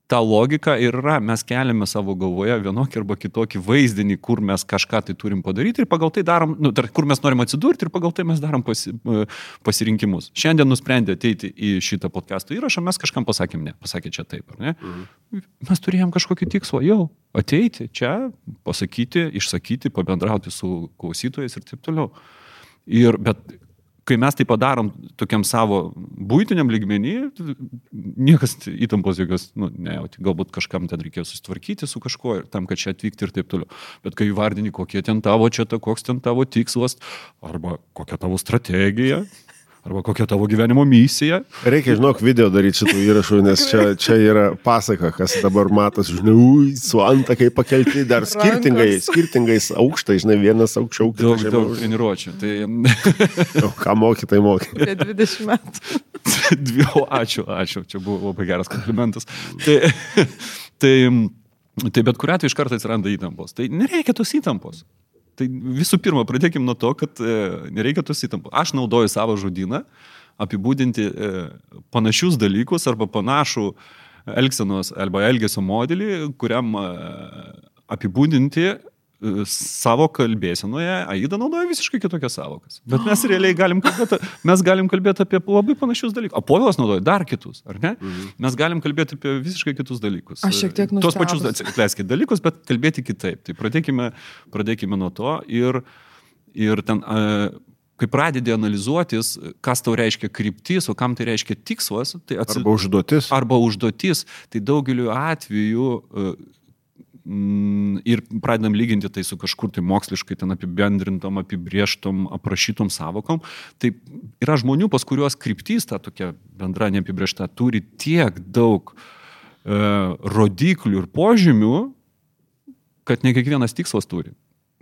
Ta logika ir yra, mes keliame savo galvoje vienokį arba kitokį vaizdinį, kur mes kažką tai turim padaryti ir pagal tai darom, nu, tar, kur mes norim atsidurti ir pagal tai mes darom pasi, e, pasirinkimus. Šiandien nusprendė ateiti į šitą podcast'o įrašą, mes kažkam pasakėm ne, pasakė čia taip, ar ne? Mhm. Mes turėjom kažkokį tikslą, jau ateiti čia, pasakyti, išsakyti, pabendrauti su klausytojais ir taip toliau. Ir, bet kai mes tai padarom tokiam savo būtiniam lygmenį, niekas įtampos jokios, nu, nejauti, galbūt kažkam ten reikėjo susitvarkyti su kažkuo ir tam, kad čia atvykti ir taip toliau. Bet kai įvardini, kokie ten tavo čia, ta, koks ten tavo tikslas, arba kokia tavo strategija, arba kokia tavo gyvenimo misija, reikia, žinok, video daryti šitų įrašų, nes čia, čia yra pasaka, kas dabar matosi, žinai, ui, su antakai pakelti, dar skirtingai, skirtingais aukštai, žinai, vienas aukščiau, daug, kitas daug žemiau. treniruočių. Tai O Ką moky, tai moky. Apie 20 metų. Dvi, o, ačiū, ačiū, čia buvo labai geras komplimentas. Tai, tai, tai bet kuriu atveju iš karto atsiranda įtampos. Tai nereikia tos įtampos. Tai visų pirma, pradėkime nuo to, kad e, nereikia tos įtampos. Aš naudoju savo žodyną apibūdinti e, panašius dalykus arba panašų elgsenos arba elgesio modelį, kuriam e, apibūdinti savo kalbėsenoje, Aida naudoja visiškai kitokias savokas. Bet mes realiai galim kalbėti, mes galim kalbėti apie labai panašius dalykus. O Povilas naudoja dar kitus, ar ne? Mhm. Mes galim kalbėti apie visiškai kitus dalykus. Aš šiek tiek Tuos pačius, atleiskit, dalykus, bet kalbėti kitaip. Tai pradėkime, pradėkime nuo to ir, ir ten, e, kai pradedi analizuotis, kas tau reiškia kryptis, o kam tai reiškia tikslas, tai atsi- Arba užduotis. arba užduotis, tai daugeliu atveju ir pradedam lyginti tai su kažkur tai moksliškai ten apibendrintom, apibrieštom, aprašytom savokom, tai yra žmonių, pas kuriuos kryptis ta tokia bendra neapibriešta turi tiek daug e, rodiklių ir požymių, kad ne kiekvienas tikslas turi.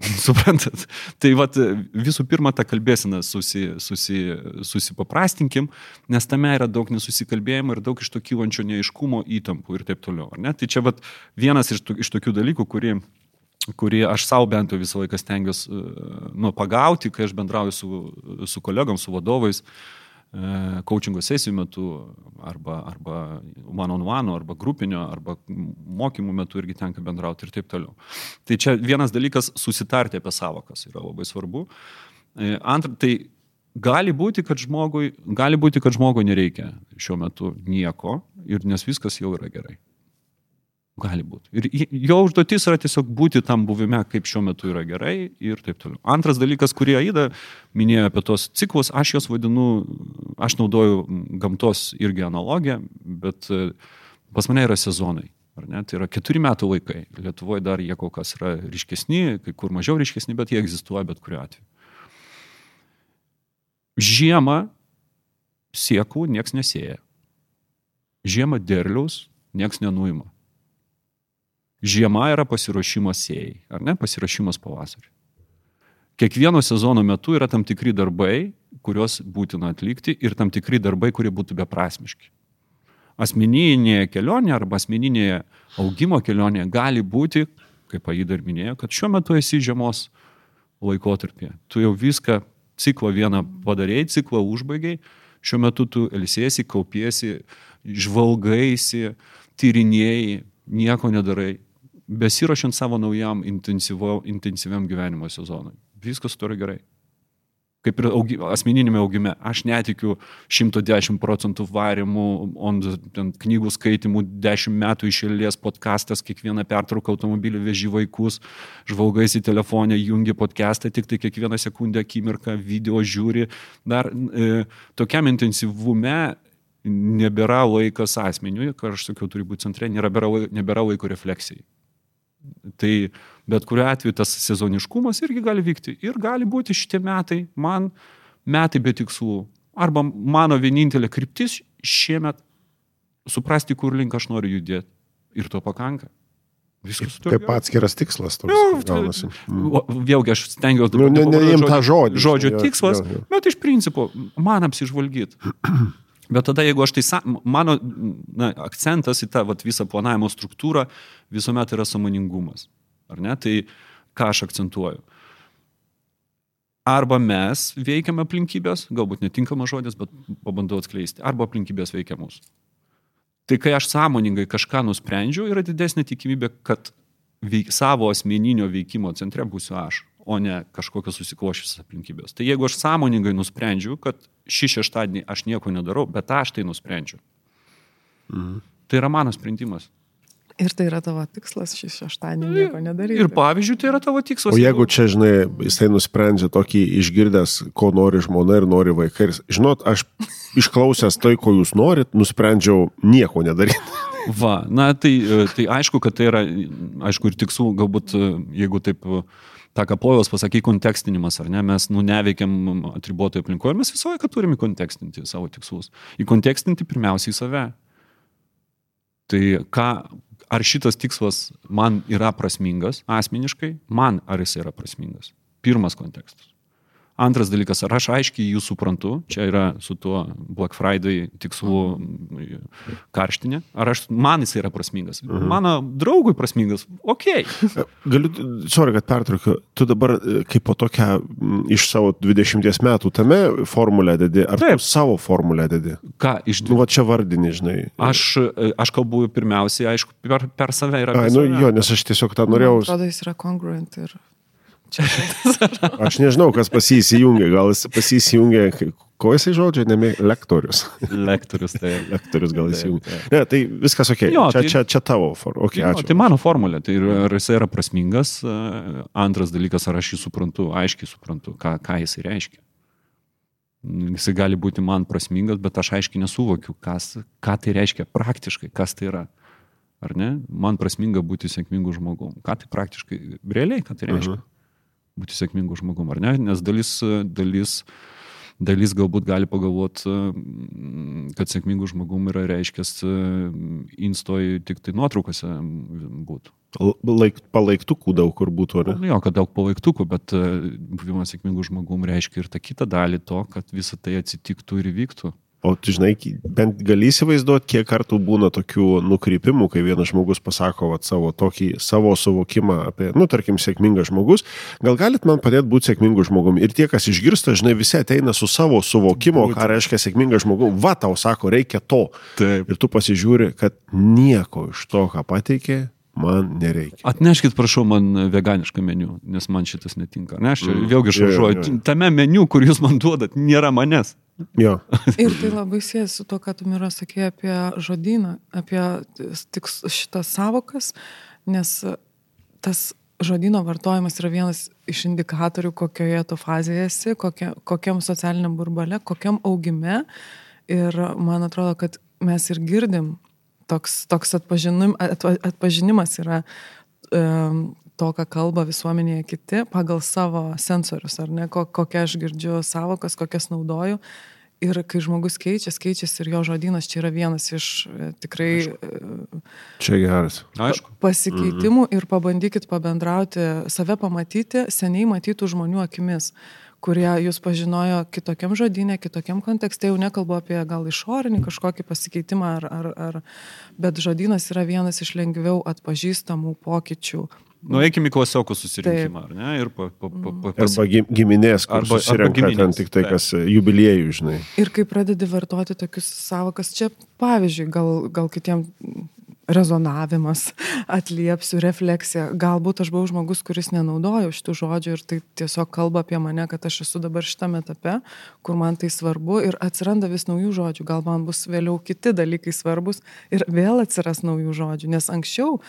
Suprantat? Tai vat, visų pirma, tą kalbėsiną susi, susi, susipaprastinkim, nes tame yra daug nesusikalbėjimo ir daug iš to kylančio neiškumo, įtampų ir taip toliau. Tai čia vat, vienas iš, tų, iš tokių dalykų, kurį, kurį aš savo bent jau visą laiką stengiuosi nu, pagauti, kai aš bendrauju su, su kolegom, su vadovais, coachingo sesijų metu arba, arba one on one, arba grupinio, arba mokymų metu irgi tenka bendrauti ir taip toliau. Tai čia vienas dalykas susitarti apie savokas yra labai svarbu. E, Antra, tai gali būti, kad žmogui, gali būti, kad žmogui nereikia šiuo metu nieko, ir nes viskas jau yra gerai. Gali būti. Ir jo užduotis yra tiesiog būti tam buvime, kaip šiuo metu yra gerai ir taip toliau. Antras dalykas, kurį Aida minėjo apie tos ciklus, aš juos vadinu, aš naudoju gamtos irgi analogiją, bet e, pas mane yra sezonai. Ar ne? Tai yra keturi metų laikai. Lietuvoje dar jie kol kas yra ryškesni, kai kur mažiau ryškesni, bet jie egzistuoja bet kuriuo atveju. Žiemą siekų nieks nesėja. Žiemą derliaus nieks nenuima. Žiema yra pasiruošimas sėjai, ar ne? Pasiruošimas pavasarį. Kiekvieno sezono metu yra tam tikri darbai, kuriuos būtina atlikti ir tam tikri darbai, kurie būtų beprasmiški. Asmeninėje kelionėje arba asmeninėje augimo kelionėje gali būti, kaip Aida ir minėjo, kad šiuo metu esi žiemos laikotarpyje. Tu jau viską, ciklą vieną padarėjai, ciklą užbaigiai, šiuo metu tu ilsėsi, kaupiesi, žvalgaisi, tyrinėjai, nieko nedarai, besirašant savo naujam intensyviam gyvenimo sezonui. Viskas turi gerai kaip ir augi, asmeninėme augime. Aš netikiu 110 procentų varimų, on knygų skaitimų, 10 metų išėlės podcastas, kiekvieną pertrauką automobilį veži vaikus, žvalgaisi telefonę, jungi podcastą, tik tai kiekvieną sekundę akimirką video žiūri. Dar e, tokiam intensyvume nebėra laikas asmeniui, ką aš sakiau, turi būti centre, nebėra, nebėra laiko refleksijai. Tai bet kuriu atveju tas sezoniškumas irgi gali vykti. Ir gali būti šitie metai, man metai be tikslų. Arba mano vienintelė kryptis šiemet suprasti, kur link aš noriu judėti. Ir to pakanka. Viskas turi. Kaip atskiras tikslas toks jau, gaunasi. Mm. Vėlgi aš stengiuosi nu, ne, ne, žodžio, žodį, žodžio tikslas, jo, jo. bet iš principo man apsižvalgyti. Bet tada, jeigu aš tai, mano na, akcentas į tą vat, visą planavimo struktūrą visuomet yra samoningumas. Ar ne? Tai ką aš akcentuoju? Arba mes veikiam aplinkybės, galbūt netinkamas žodis, bet pabandau atskleisti, arba aplinkybės veikia mus. Tai kai aš sąmoningai kažką nusprendžiu, yra didesnė tikimybė, kad veik, savo asmeninio veikimo centre būsiu aš, o ne kažkokios susiklošusios aplinkybės. Tai jeigu aš sąmoningai nusprendžiu, kad šį šeštadienį aš nieko nedarau, bet aš tai nusprendžiu. Mhm. Tai yra mano sprendimas. Ir tai yra tavo tikslas šį šeštadienį nieko nedaryti. Ir pavyzdžiui, tai yra tavo tikslas. O jeigu čia, žinai, jisai nusprendžia tokį išgirdęs, ko nori žmona ir nori vaikai. Ir, žinot, aš išklausęs tai, ko jūs norit, nusprendžiau nieko nedaryti. Va, na tai, tai aišku, kad tai yra, aišku, ir tikslų, galbūt, jeigu taip tą kapojos pasakai kontekstinimas, ar ne, mes nu neveikiam atribuotoje aplinkoje ir mes visą laiką turime kontekstinti savo tikslus. Įkontekstinti pirmiausiai save. Tai ką, ar šitas tikslas man yra prasmingas asmeniškai, man ar jis yra prasmingas. Pirmas kontekstas. Antras dalykas, ar aš aiškiai jų suprantu, čia yra su tuo Black Friday tikslu karštinė, ar aš, man jis yra prasmingas. Mhm. Mano draugui prasmingas, ok. Galiu, sorry, kad pertraukiu, tu dabar e, kaip po tokią iš savo 20 metų tame formulę dedi, ar Taip. savo formulę dedi? Ką iš... Nu, va čia vardinį, žinai. Aš, e, aš kalbu pirmiausiai, aišku, per, per save yra. Ai, nu jo, nes aš tiesiog tą norėjau. Man atrodo, jis yra congruent ir Čia Aš nežinau, kas pasijungia, gal jis pasijungia, ko jisai žodžio, nemė, lektorius. Lektorius, tai. lektorius gal įsijungia. Ne, tai viskas ok. Jo, čia, tai, čia, čia tavo formulė. Okay, jo, ačiū. tai mano formulė, tai ar jisai yra prasmingas. Antras dalykas, ar aš jį suprantu, aiškiai suprantu, ką, ką jisai reiškia. Jisai gali būti man prasmingas, bet aš aiškiai nesuvokiu, kas, ką tai reiškia praktiškai, kas tai yra. Ar ne? Man prasminga būti sėkmingu žmogum. Ką tai praktiškai, realiai, ką tai reiškia? Uh -huh būti sėkmingu žmogum, ar ne? Nes dalis, dalis, dalis galbūt gali pagalvoti, kad sėkmingu žmogum yra reiškęs instoj tik tai nuotraukose būtų. Laik, palaiktukų daug kur būtų, ar ne? Jo, kad daug palaiktukų, bet buvimas sėkmingu žmogum reiškia ir tą kitą dalį to, kad visa tai atsitiktų ir įvyktų. O tu žinai, bent gali įsivaizduoti, kiek kartų būna tokių nukrypimų, kai vienas žmogus pasako vat, savo tokį savo suvokimą apie, nu, tarkim, sėkmingas žmogus. Gal galit man padėti būti sėkmingu žmogumi? Ir tie, kas išgirsta, žinai, visi ateina su savo suvokimo, ką reiškia sėkmingas žmogus. Va, tau sako, reikia to. Taip. Ir tu pasižiūri, kad nieko iš to, ką pateikė, man nereikia. Atneškit, prašau, man veganišką meniu, nes man šitas netinka. Ne, aš čia mm. vėlgi šaržuoju. Tame meniu, kur jūs man duodat, nėra manęs. Jo. Ir tai labai siejasi su to, ką tu Mira sakė apie žodyną, apie tik šitas savokas, nes tas žodino vartojimas yra vienas iš indikatorių, kokioje tu fazėje esi, kokia, kokiam socialiniam burbale, kokiam augime. Ir man atrodo, kad mes ir girdim, toks, toks atpažinim, atpa, atpažinimas yra to, ką kalba visuomenėje kiti, pagal savo sensorius, ar ne, kokią aš girdžiu savokas, kokias naudoju. Ir kai žmogus keičiasi, keičiasi ir jo žodynas čia yra vienas iš e, tikrai Aišku. čia geras. Aišku. pasikeitimų mhm. ir pabandykit pabendrauti, save pamatyti seniai matytų žmonių akimis kurie jūs pažinojo kitokiam žodinė, kitokiam kontekste, jau nekalbu apie gal išorinį kažkokį pasikeitimą, ar, ar, ar, bet žodynas yra vienas iš lengviau atpažįstamų pokyčių Nueikim į klasiokų susirinkimą, ar ne? Ir pa, pa, pa, pa, pas... Arba gi- giminės, kur Arba- arba susirenka giminės, ten tik tai, kas jubiliejų, žinai. Ir kai pradedi vartoti tokius savokas, čia pavyzdžiui, gal, gal kitiem rezonavimas, atliepsiu, refleksija. Galbūt aš buvau žmogus, kuris nenaudojo šitų žodžių ir tai tiesiog kalba apie mane, kad aš esu dabar šitame etape, kur man tai svarbu ir atsiranda vis naujų žodžių. Gal man bus vėliau kiti dalykai svarbus ir vėl atsiras naujų žodžių, nes anksčiau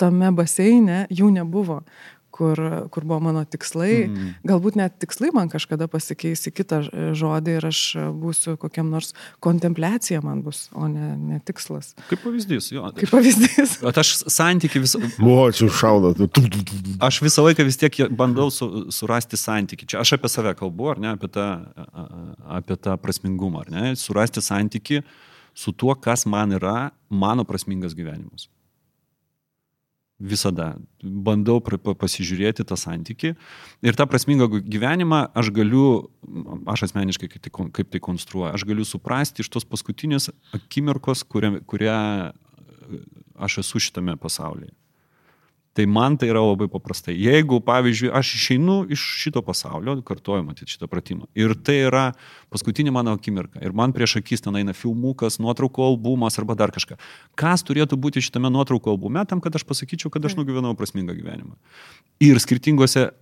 tame baseine jų nebuvo. Kur, kur buvo mano tikslai, mm. galbūt net tikslai man kažkada pasikeis į kitą žodį ir aš būsiu kokiam nors kontempliacija man bus, o ne, ne tikslas. Kaip pavyzdys, jo. Kaip pavyzdys. Bet aš santyki vis, Buvo, čia šauna. aš visą laiką vis tiek bandau su, surasti santyki. Čia aš apie save kalbu, ar ne, apie tą, apie tą prasmingumą, ar ne, surasti santyki su tuo, kas man yra mano prasmingas gyvenimas. Visada bandau pasižiūrėti tą santyki ir tą prasmingą gyvenimą aš galiu, aš asmeniškai kaip tai, kaip tai konstruoju, aš galiu suprasti iš tos paskutinės akimirkos, kurią, kurią aš esu šitame pasaulyje. Tai man tai yra labai paprastai. Jeigu, pavyzdžiui, aš išeinu iš šito pasaulio, kartuoju matyti šitą pratimą, ir tai yra paskutinė mano akimirka, ir man prieš akis ten eina filmukas, nuotraukų albumas arba dar kažką. Kas turėtų būti šitame nuotraukų albume, tam, kad aš pasakyčiau, kad aš nugyvenau prasmingą gyvenimą. Ir skirtingose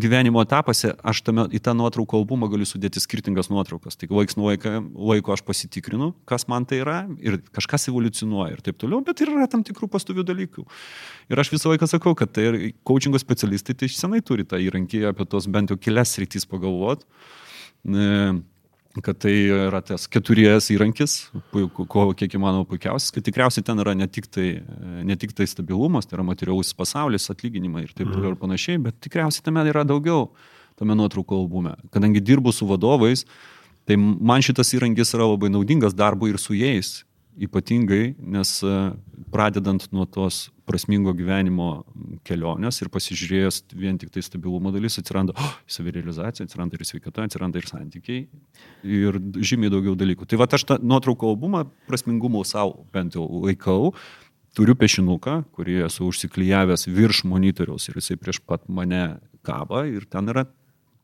gyvenimo etapuose aš tame, į tą nuotraukų albumą galiu sudėti skirtingas nuotraukas. Tai laiks nuo laiko, laiko aš pasitikrinu, kas man tai yra ir kažkas evoliucionuoja ir taip toliau, bet ir yra tam tikrų pastovių dalykų. Ir aš visą laiką sakau, kad tai ir coachingo specialistai tai senai turi tą įrankį apie tos bent jau kelias rytis pagalvot. Kad tai yra tas keturies įrankis, puiku- ko kiek įmanoma puikiausias, kad tikriausiai ten yra ne tik tai, ne tik tai stabilumas, tai yra materialus pasaulis, atlyginimai ir taip toliau ir panašiai, bet tikriausiai tame yra daugiau tame nuotraukų albume. Kadangi dirbu su vadovais, tai man šitas įrankis yra labai naudingas darbui ir su jais. Ypatingai, nes e, pradedant nuo tos prasmingo gyvenimo kelionės ir pasižiūrėjęs vien tik tai stabilumo dalis, atsiranda oh, savirealizacija, atsiranda ir sveikata, atsiranda ir santykiai ir žymiai daugiau dalykų. Tai va aš tą nuotraukų albumą prasmingumo savo bent jau laikau, turiu pešinuką, kurį esu užsiklyjavęs virš monitoriaus ir jisai prieš pat mane kaba ir ten yra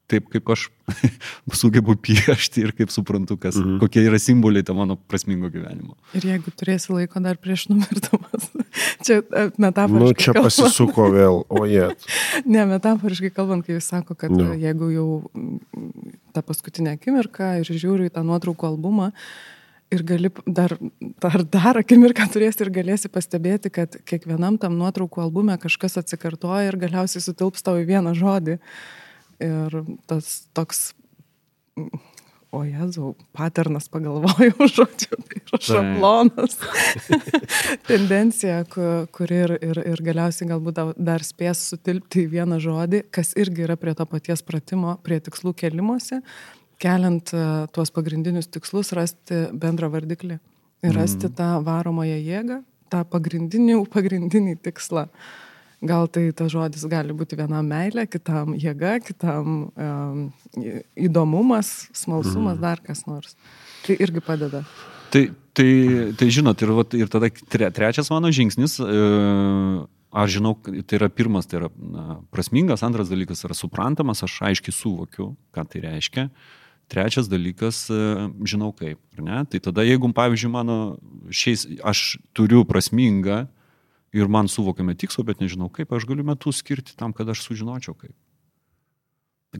taip, kaip aš sugebu piešti ir kaip suprantu, kas, mhm. kokie yra simboliai to mano prasmingo gyvenimo. Ir jeigu turėsi laiko dar prieš numirdamas, čia e, Nu, metaforiškai. čia kalbant- pasisuko vėl, o jie. Ne, metaforiškai kalbant, kai jis sako, kad Nu. no. jeigu jau mm, tą paskutinę akimirką ir žiūriu į tą nuotraukų albumą ir gali dar, dar, dar akimirką turėsi ir galėsi pastebėti, kad kiekvienam tam nuotraukų albume kažkas atsikartoja ir galiausiai sutilps tau į vieną žodį. Ir tas toks, mm, o jezau, paternas pagalvojau žodžiu, tai yra šablonas. tendencija, ku- kuri ir, ir, ir galiausiai galbūt da- dar spės sutilpti į vieną žodį, kas irgi yra prie to paties pratimo, prie tikslų kelimuose, keliant e, tuos pagrindinius tikslus, rasti bendrą vardiklį ir rasti tą varomąją jėgą, tą pagrindinį, pagrindinį tikslą. Gal tai tas žodis gali būti vienam meilė, kitam jėga, kitam um, įdomumas, smalsumas, dar kas nors. Tai irgi padeda. Tai, tai, tai žinot, ir, vat, ir tada tre, trečias mano žingsnis, e, aš žinau, tai yra pirmas, tai yra prasmingas, antras dalykas yra suprantamas, aš aiškiai suvokiu, ką tai reiškia. Trečias dalykas, e, žinau kaip, ne? Tai tada, jeigu, pavyzdžiui, mano šiais, aš turiu prasmingą ir man suvokiame tikslą, bet nežinau kaip, aš galiu metus skirti tam, kad aš sužinočiau kaip.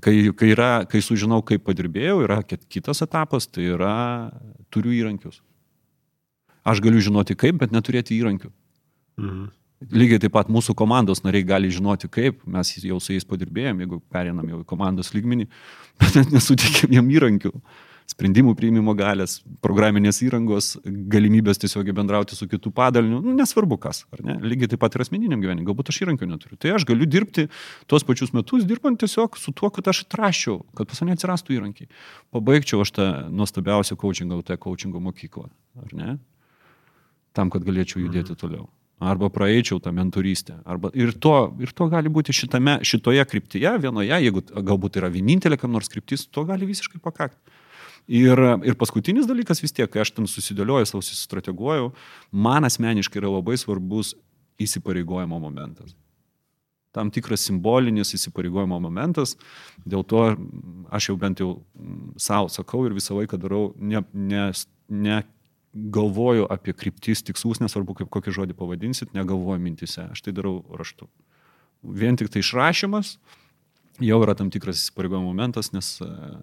Kai, kai, yra, kai sužinau, kaip padirbėjau, yra kit- kitas etapas, tai yra turiu įrankius. Aš galiu žinoti kaip, bet neturėti įrankių. Mhm. Lygiai taip pat mūsų komandos nariai gali žinoti kaip, mes jau su jais padirbėjom, jeigu perinam jau į komandos lygmenį, bet net nesutikėm jiem įrankių. Sprendimų priimimo galės, programinės įrangos, galimybės tiesiog bendrauti su kitų padaliniu, nu, nesvarbu kas, ar ne? Lygiai taip pat ir asmeniniam gyvenimui, galbūt aš įrankių neturiu. Tai aš galiu dirbti tuos pačius metus, dirbant tiesiog su tuo, kad aš atraščiau, kad pas mane atsirastų įrankiai. Pabaigčiau aš tą nuostabiausią coachingo, tą coachingo mokyklą, ar ne? Tam, kad galėčiau judėti toliau arba praeičiau tą mentorystę. Arba, ir, to, ir to gali būti šitame, šitoje kryptyje, vienoje, jeigu galbūt yra vienintelė kam nors kryptis, to gali visiškai pakakti. Ir, ir paskutinis dalykas vis tiek, kai aš ten susidėlioju, savo susistrateguoju, man asmeniškai yra labai svarbus įsipareigojimo momentas. tam tikras simbolinis įsipareigojimo momentas, dėl to aš jau bent jau savo sakau ir visą laiką darau, ne, ne, ne galvoju apie kryptis, tikslus, nesvarbu kaip kokį žodį pavadinsit, negalvoju mintise, aš tai darau raštu. Vien tik tai išrašymas jau yra tam tikras įsipareigojimo momentas, nes uh,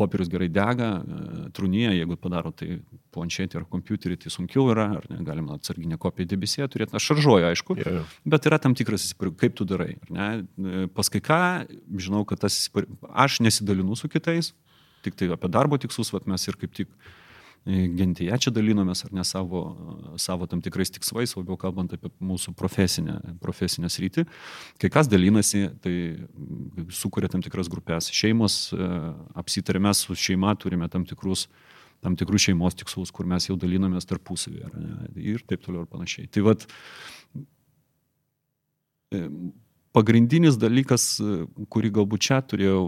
popierius gerai dega, e, trūnyje, jeigu padaro tai planšetį ar kompiuterį, tai sunkiau yra, ar ne, galima atsarginę kopiją debesėje turėti, aš šaržuoju, aišku, yeah. bet yra tam tikras įsipareigojimas, kaip tu darai. E, pas kai ką, žinau, kad tas aš nesidalinu su kitais, tik tai apie darbo tikslus, vat mes ir kaip tik gentyje čia dalinomės, ar ne savo, savo tam tikrais tikslais, labiau kalbant apie mūsų profesinę, profesinę sritį. Kai kas dalinasi, tai sukuria tam tikras grupės. Šeimos e, apsitarė, mes su šeima turime tam tikrus tam tikrus šeimos tikslus, kur mes jau dalinamės tarpusavį ir taip toliau ir panašiai. Tai vad, e, pagrindinis dalykas, e, kurį galbūt čia turėjau,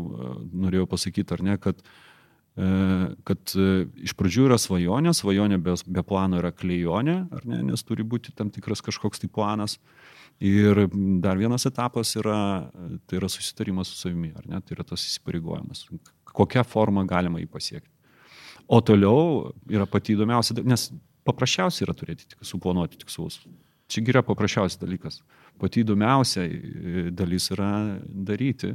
norėjau pasakyti, ar ne, kad uh, E, kad e, iš pradžių yra svajonė, svajonė be, be plano yra klejonė, ar ne, nes turi būti tam tikras kažkoks tai planas. Ir dar vienas etapas yra, tai yra susitarimas su savimi, ar ne, tai yra tas įsipareigojimas, kokią formą galima jį pasiekti. O toliau yra pati įdomiausia, nes paprasčiausia yra turėti tik suplanuoti tikslus. Čia yra paprasčiausias dalykas. Pati įdomiausia e, dalis yra daryti.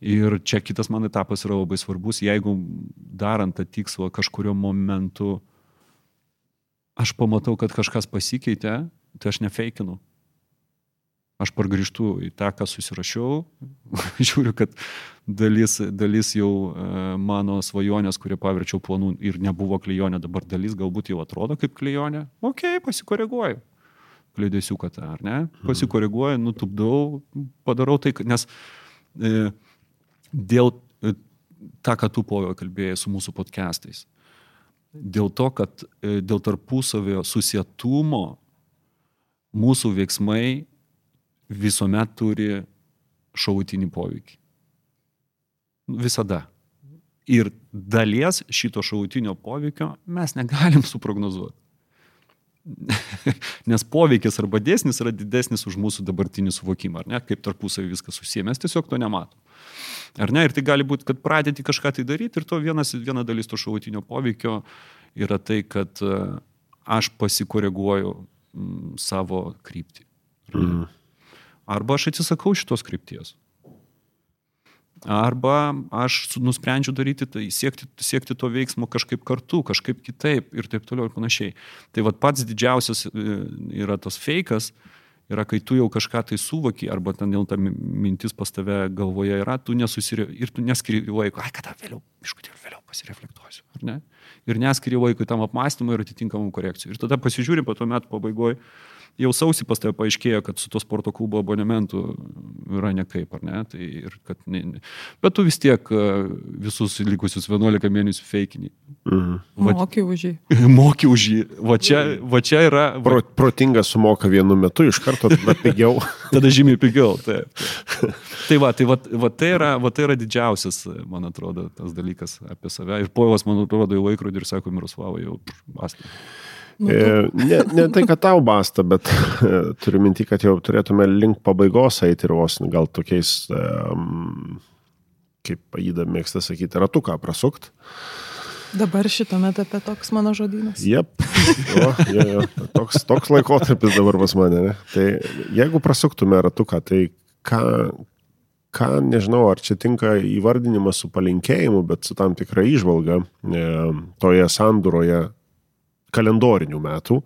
Ir čia kitas man etapas yra labai svarbus, jeigu darant tą tikslą kažkurio momentu aš pamatau, kad kažkas pasikeitė, tai aš nefeikinu. Aš pargrįžtu į tą, ką susirašiau, žiūriu, kad dalis, dalis jau e, mano svajonės, kurie paverčiau planų ir nebuvo klijonė, dabar dalis galbūt jau atrodo kaip klijonė. Ok, pasikoreguoju. Kliudėsiu, kad ar ne? Mhm. Pasikoreguoju, nutupdau, padarau tai, nes e, dėl e, tą, ką tu pojo kalbėjai su mūsų podcastais. Dėl to, kad e, dėl tarpusavio susietumo mūsų veiksmai visuomet turi šautinį poveikį. Visada. Ir dalies šito šautinio poveikio mes negalim suprognozuoti. Nes poveikis arba dėsnis yra didesnis už mūsų dabartinį suvokimą, ar ne, kaip tarpusavį viskas susiję, mes tiesiog to nematom. Ar ne? Ir tai gali būti, kad pradėti kažką tai daryti ir to vienas, viena dalis to šautinio poveikio yra tai, kad e, aš pasikoreguoju m, savo kryptį. Mm. Arba aš atsisakau šitos krypties. Arba aš nusprendžiu daryti tai, siekti, siekti to veiksmo kažkaip kartu, kažkaip kitaip ir taip toliau ir panašiai. Tai vad pats didžiausias e, yra tas fejkas, yra, kai tu jau kažką tai suvoki, arba ten jau ta mintis pas tave galvoje yra, tu nesusiri ir tu neskiri laiko, ai, kada vėliau, iškutėl vėliau pasireflektuosiu, ar ne? Ir neskiri laiko tam apmąstymui ir atitinkamų korekcijų. Ir tada pasižiūrim po to metų pabaigoje, jau sausį pas tave paaiškėjo, kad su to sporto klubo abonementu yra nekaip, ar ne? Tai ir kad ne, ne. Bet tu vis tiek e, visus likusius 11 mėnesių feikinį. Mhm. Va, moki už jį. moki už jį. Va čia, va čia yra. Va... Pro, protingas sumoka vienu metu, iš karto tada pigiau. tada žymiai pigiau, taip. tai va, tai, va, va, tai, yra, va tai yra didžiausias, man atrodo, tas dalykas apie save. Ir poivas, man atrodo, į laikrodį ir sako, Miroslavai, jau basta. Nu, ne, ne tai, kad tau basta, bet turiu minti, kad jau turėtume link pabaigos eiti ir vos gal tokiais, kaip paėda mėgsta sakyti, ratuką prasukt. Dabar šitame etape toks mano žodynas. Jep, jo, jo, jo. Toks, toks laikotarpis dabar pas mane. Ne? Tai jeigu prasuktume ratuką, tai ką, ką, nežinau, ar čia tinka įvardinimas su palinkėjimu, bet su tam tikra išvalga e, toje sanduroje kalendorinių metų,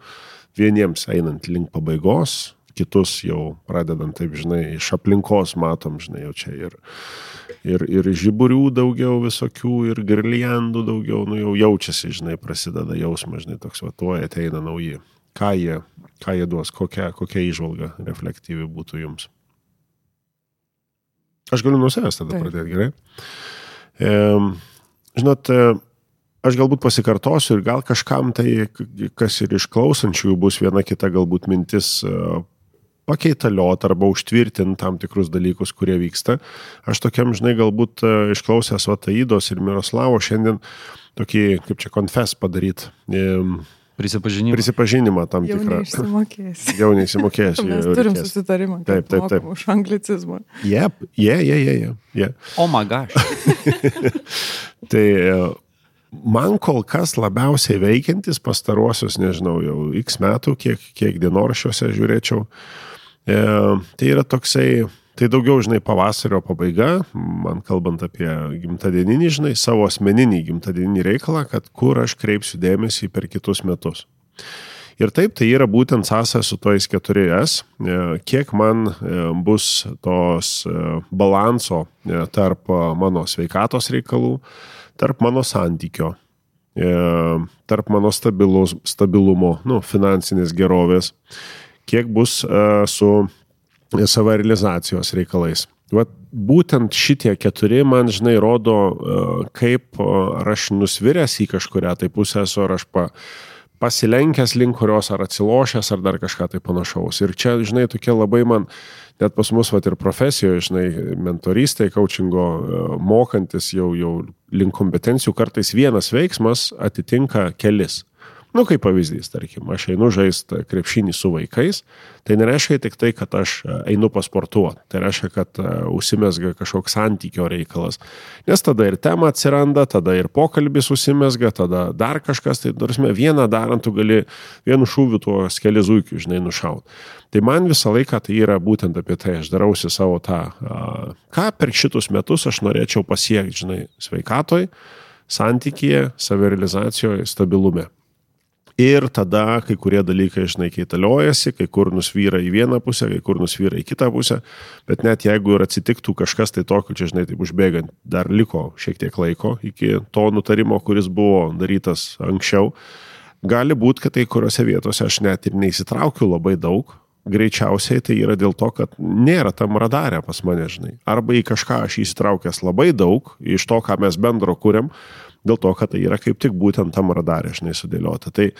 vieniems einant link pabaigos, kitus jau pradedant, taip žinai, iš aplinkos matom, žinai, jau čia ir, ir, ir žiburių daugiau visokių, ir girliandų daugiau, nu jau jaučiasi, žinai, prasideda jausmas, žinai, toks vatuoja, ateina nauji. Ką jie, ką jie duos, kokia, kokia išvalga reflektyvi būtų jums. Aš galiu nuo savęs tada Taip. pradėti, gerai? E, žinot, aš galbūt pasikartosiu ir gal kažkam tai, kas ir iš klausančiųjų bus viena kita galbūt mintis e, pakeitaliot arba užtvirtinti tam tikrus dalykus, kurie vyksta. Aš tokiam, žinai, galbūt e, išklausęs Vataidos ir Miroslavo šiandien tokį, kaip čia, konfes padaryti. Prisipažinimas. prisipažinimą tam Jau tikrą. neišsimokėsi. Jau neįsimokėsiu. Mes jau turim reikės. susitarimą, Taip, taip, taip. už anglicizmą. Jep, jie, jie, jie, jie. O my gosh. Tai e, man kol kas labiausiai veikiantis pastaruosius, nežinau, jau x metų, kiek, kiek dienoraščiuose žiūrėčiau, e, tai yra toksai, tai daugiau, žinai, pavasario pabaiga, man kalbant apie gimtadieninį, žinai, savo asmeninį gimtadieninį reikalą, kad kur aš kreipsiu dėmesį per kitus metus. Ir taip, tai yra būtent sąsaja su tojais 4S, e, kiek man e, bus tos e, balanso tarp mano sveikatos reikalų, tarp mano santykio, e, tarp mano stabilus, stabilumo, nu, finansinės gerovės, kiek bus e, su savirealizacijos reikalais. Vat būtent šitie keturi man, žinai, rodo, e, kaip ar aš nusviręs į kažkuria tai pusę esu, ar aš pa, pasilenkęs link kurios, ar atsilošęs, ar dar kažką tai panašaus. Ir čia, žinai, tokie labai man, net pas mus, vat ir profesijoje, žinai, mentorystai, coachingo, e, mokantis jau, jau link kompetencijų, kartais vienas veiksmas atitinka kelis. Nu, kaip pavyzdys, tarkim, aš einu žaisti krepšinį su vaikais, tai nereiškia tik tai, kad aš e, einu pasportuoti, tai reiškia, kad e, užsimesga kažkoks santykio reikalas. Nes tada ir tema atsiranda, tada ir pokalbis užsimesga, tada dar kažkas, tai darsime, vieną darant tu gali vienu šūviu tuos kelius zuikius, žinai, nušaut. Tai man visą laiką tai yra būtent apie tai, aš darausi savo tą, ką per šitus metus aš norėčiau pasiekti, žinai, sveikatoj, santykėje, savirealizacijoje, stabilume. Ir tada kai kurie dalykai, žinai, keitaliojasi, kai kur nusvyra į vieną pusę, kai kur nusvyra į kitą pusę, bet net jeigu ir atsitiktų kažkas tai tokio, čia, žinai, taip užbėgant, dar liko šiek tiek laiko iki to nutarimo, kuris buvo darytas anksčiau, gali būti, kad kai kuriuose vietose aš net ir neįsitraukiu labai daug, greičiausiai tai yra dėl to, kad nėra tam radarė pas mane, žinai. Arba į kažką aš įsitraukęs labai daug, iš to, ką mes bendro kuriam, dėl to, kad tai yra kaip tik būtent tam radarė, žinai, sudėliota. Tai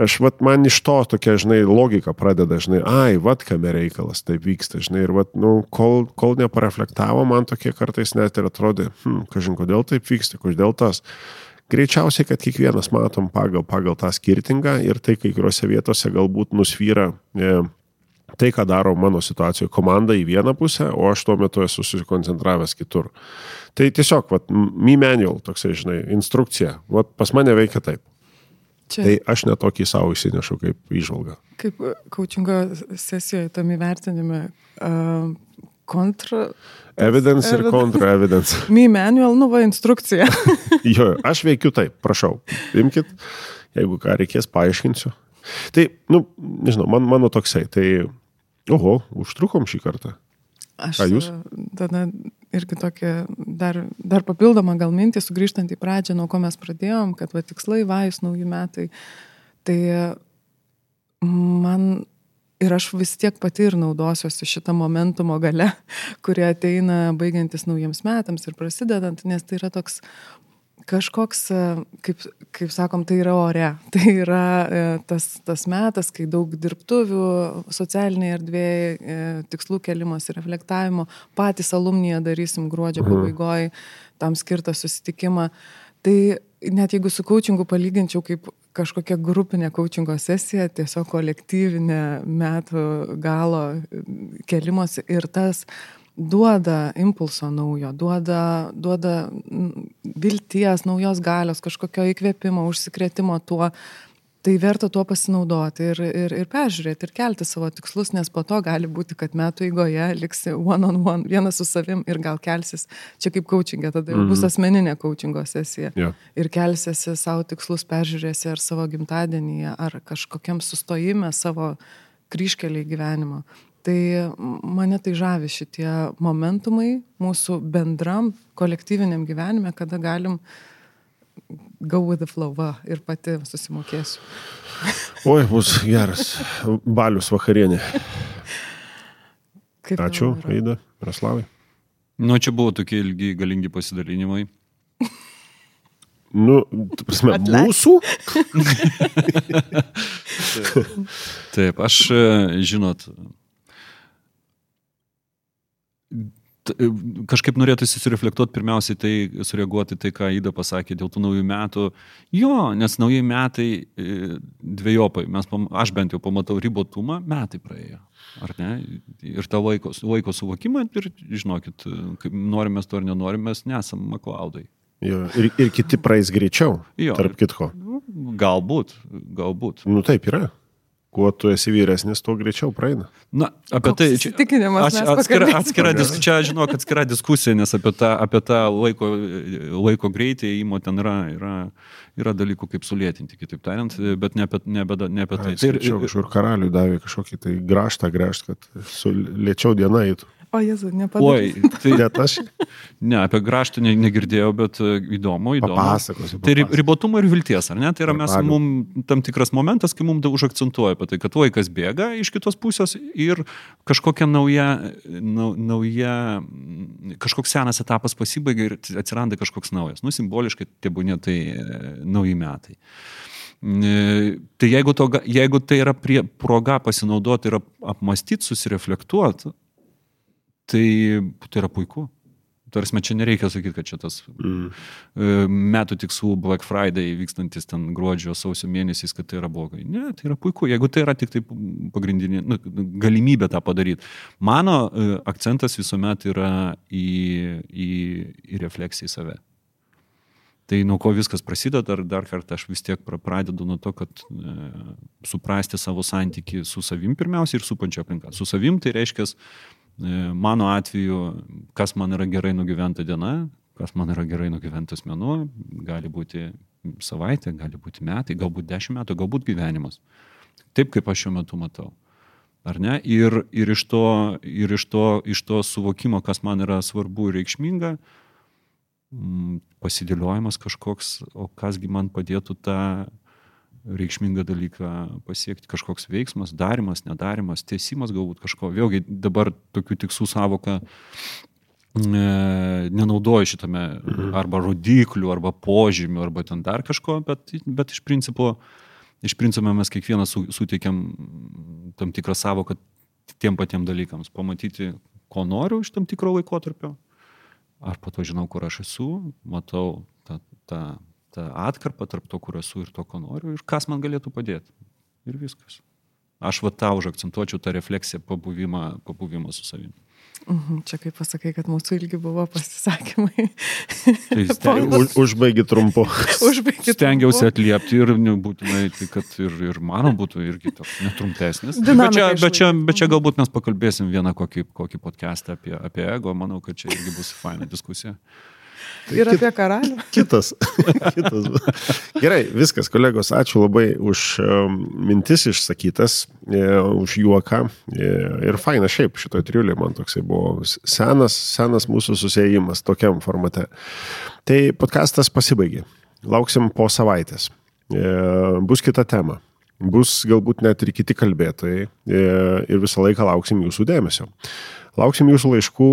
aš, vat, man iš to tokia, žinai, logika pradeda, žinai, ai, vat kame reikalas taip vyksta, žinai, ir, vat, nu, kol, kol nepareflektavo, man tokie kartais net ir atrodė, hm, kažin, kodėl taip vyksta, kodėl tas. Greičiausiai, kad kiekvienas matom pagal, pagal tą skirtingą ir tai kai kuriuose vietose galbūt nusvyra e, tai, ką daro mano situacijoje komanda į vieną pusę, o aš tuo metu esu susikoncentravęs kitur. Tai tiesiog, vat, me manual, toksai, žinai, instrukcija, vat, pas mane veikia taip. Čia Tai aš netokį savo įsinešu kaip išvalgą. kaip coachingo sesijoje tam įvertinime uh, kontra. Evidence ir Evidence. kontra-evidence. Me manual, nu va, instrukcija. Jo, aš veikiu taip, prašau, imkit, jeigu ką reikės, paaiškinsiu. Tai, nu, nežinau, man, mano toksai, tai, oho, užtrukom šį kartą. Aš Ką jūs? tada irgi tokia dar, dar papildoma gal mintį, sugrįžtant į pradžią, nuo ko mes pradėjom, kad va tikslai, vajus, nauji metai. Tai man ir aš vis tiek pati ir naudosiuosi šitą momentumo gale, kurie ateina baigiantis naujiems metams ir prasidedant, nes tai yra toks kažkoks, e, kaip, kaip sakom, tai yra ore. Tai yra e, tas, tas metas, kai daug dirbtuvių socialinėje erdvėje, e, tikslų kelimas ir reflektavimo, patys alumnija darysim gruodžio pabaigoje tam skirtą susitikimą. Tai net jeigu su coachingu palyginčiau kaip kažkokia grupinė coachingo sesija, tiesiog kolektyvinė metų galo kelimosi ir tas duoda impulso naujo, duoda, duoda vilties, naujos galios, kažkokio įkvėpimo, užsikrėtimo tuo. Tai verta tuo pasinaudoti ir, ir, ir peržiūrėti, ir kelti savo tikslus, nes po to gali būti, kad metų eigoje liksi one on one, vienas su savim ir gal kelsis, čia kaip coachingė, tada jau bus asmeninė coachingo sesija. Jo. Ir kelsiesi savo tikslus, peržiūrėsi ar savo gimtadienyje, ar kažkokiam sustojime savo kryškeliai gyvenimo. Tai mane tai žavi šitie momentumai mūsų bendram kolektyviniam gyvenime, kada galim go with the flow va, ir pati susimokėsiu. Oi, bus geras balius vakarienė. Kaip Ačiū? Aida, Raslavai. Nu, čia buvo tokie ilgi, galingi pasidalinimai. Nu, prasme, Atleisk. mūsų? Taip, aš, e, žinot, kažkaip norėtųsi susireflektuoti pirmiausiai tai, sureaguoti tai, ką Ida pasakė dėl tų naujų metų. Jo, nes naujai metai e, dviejopai, mes, aš bent jau pamatau ribotumą, metai praėjo. Ar ne? Ir tą laiko, laiko suvokimą ir, žinokit, kaip norim mes to ar nenorim, mes nesam maklaudai. Jo, ir, ir kiti praeis greičiau, Jo. tarp kitko. Nu, Galbūt, galbūt. Nu taip yra. Kuo tu esi vyresnis, tuo greičiau praeina. Na, apie Koks tai įsitikinimas, Aš, mes atskira, atskira, dis, čia, žinok, atskira diskusija, nes apie tą, apie tą laiko, laiko greitį įmo ten yra, yra, yra dalykų, kaip sulėtinti, kitaip tariant, bet ne apie, ne apie, ne apie tai. Tai Tai ir kažkur karaliui davė kažkokį tai graštą gręžt, kad su lėčiau diena eitų. O Jėzu, Oi, nepadariau. tai Net aš ne, apie graštą ne, negirdėjau, bet e, įdomu, įdomu. papasakosiu. Tai papasakosiu. ribotumo ir vilties, ar ne? Tai yra mes, mum tam tikras momentas, kai mums užakcentuoja apie tai, kad laikas bėga iš kitos pusės ir kažkokia nauja, nau, nauja, kažkoks senas etapas pasibaigia ir atsiranda kažkoks naujas. Nu, simboliškai tie būnė tai e, nauji metai. E, Tai jeigu, to, jeigu tai yra prie, proga pasinaudoti ir ap, apmastyti, susireflektuoti, tai tai yra puiku. Tarsi čia nereikia sakyti, kad čia tas Mm. e, metų tikslų Black Friday vykstantis ten gruodžio, sausio mėnesiais, kad tai yra blogai. Ne, tai yra puiku, jeigu tai yra tik tai pagrindinė nu, galimybė tą padaryti. Mano e, akcentas visuomet yra į, į, į refleksiją į save. Tai nuo ko viskas prasideda, dar, dar kartą aš vis tiek pra- pradedu nuo to, kad e, suprasti savo santyki su savim pirmiausia ir su pančia aplinka. Su savim tai reiškia, mano atveju, kas man yra gerai nugyventa diena, kas man yra gerai nugyventas menu, gali būti savaitė, gali būti metai, galbūt dešimt metų, galbūt gyvenimas. Taip, kaip aš šiuo metu matau. Ar ne? Ir, ir, iš, to, ir iš, to, iš to suvokimo, kas man yra svarbu ir reikšminga, pasidėliojimas kažkoks, o kasgi man padėtų tą reikšmingą dalyką pasiekti, kažkoks veiksmas, darimas, nedarimas, tiesimas galbūt kažko. Vėlgi dabar tokių tikslų savoka e, nenaudoju šitame arba rodiklių, arba požymių, arba ten dar kažko, bet, bet iš principo, iš principo mes kiekvienas su, suteikiam tam tikrą savoką tiem patiem dalykams. Pamatyti, ko noriu iš tam tikro laikotarpio, ar po to žinau, kur aš esu, matau tą, tą, tą atkarpą tarp to, kur esu ir to, ko noriu, ir kas man galėtų padėti. Ir viskas. Aš va tą užakcentuočiau tą refleksiją, pabuvimą, pabuvimą su savimi. Mhm, Čia kaip pasakai, kad mūsų ilgi buvo pasisakymai. Tai užbaigi trumpu. Užbaigti. stengiausi atliepti ir nebūtinai, tai kad ir, ir mano būtų irgi toks netrumpesnis. Bet čia, bet, čia, bet čia galbūt mes pakalbėsim vieną kokį, kokį podcastą apie, apie ego, manau, kad čia irgi bus faina diskusija. Ir apie karalių. Kitas. Kitas. Gerai, viskas, kolegos, ačiū labai už mintis išsakytas, e, už juoką. e, Ir faina šiaip šitoje triulė man toksai buvo senas, senas mūsų susijimas tokiam formate. Tai podcastas pasibaigė. Lauksim po savaitės. E, Bus kita tema. Bus galbūt net ir kiti kalbėtojai ir visą laiką lauksim jūsų dėmesio. Lauksim jūsų laiškų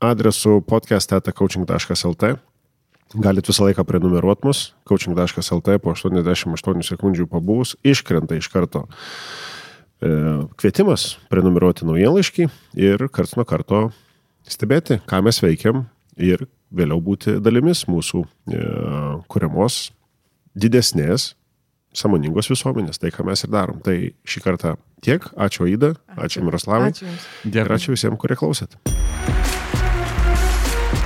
adresu podcast.coaching.lt. Galit visą laiką prenumeruoti mus, coaching.lt po 88 sekundžių pabuvus, iškrenta iš karto. E, kvietimas prenumeruoti naujienlaiškį ir karts nuo karto stebėti, ką mes veikiam ir vėliau būti dalimis mūsų e, kuriamos didesnės, samoningos visuomenės, tai ką mes ir darom. Tai šį kartą tiek, ačiū Aida, ačiū Miroslavai. Ačiū ir ačiū visiems, kurie klausėt.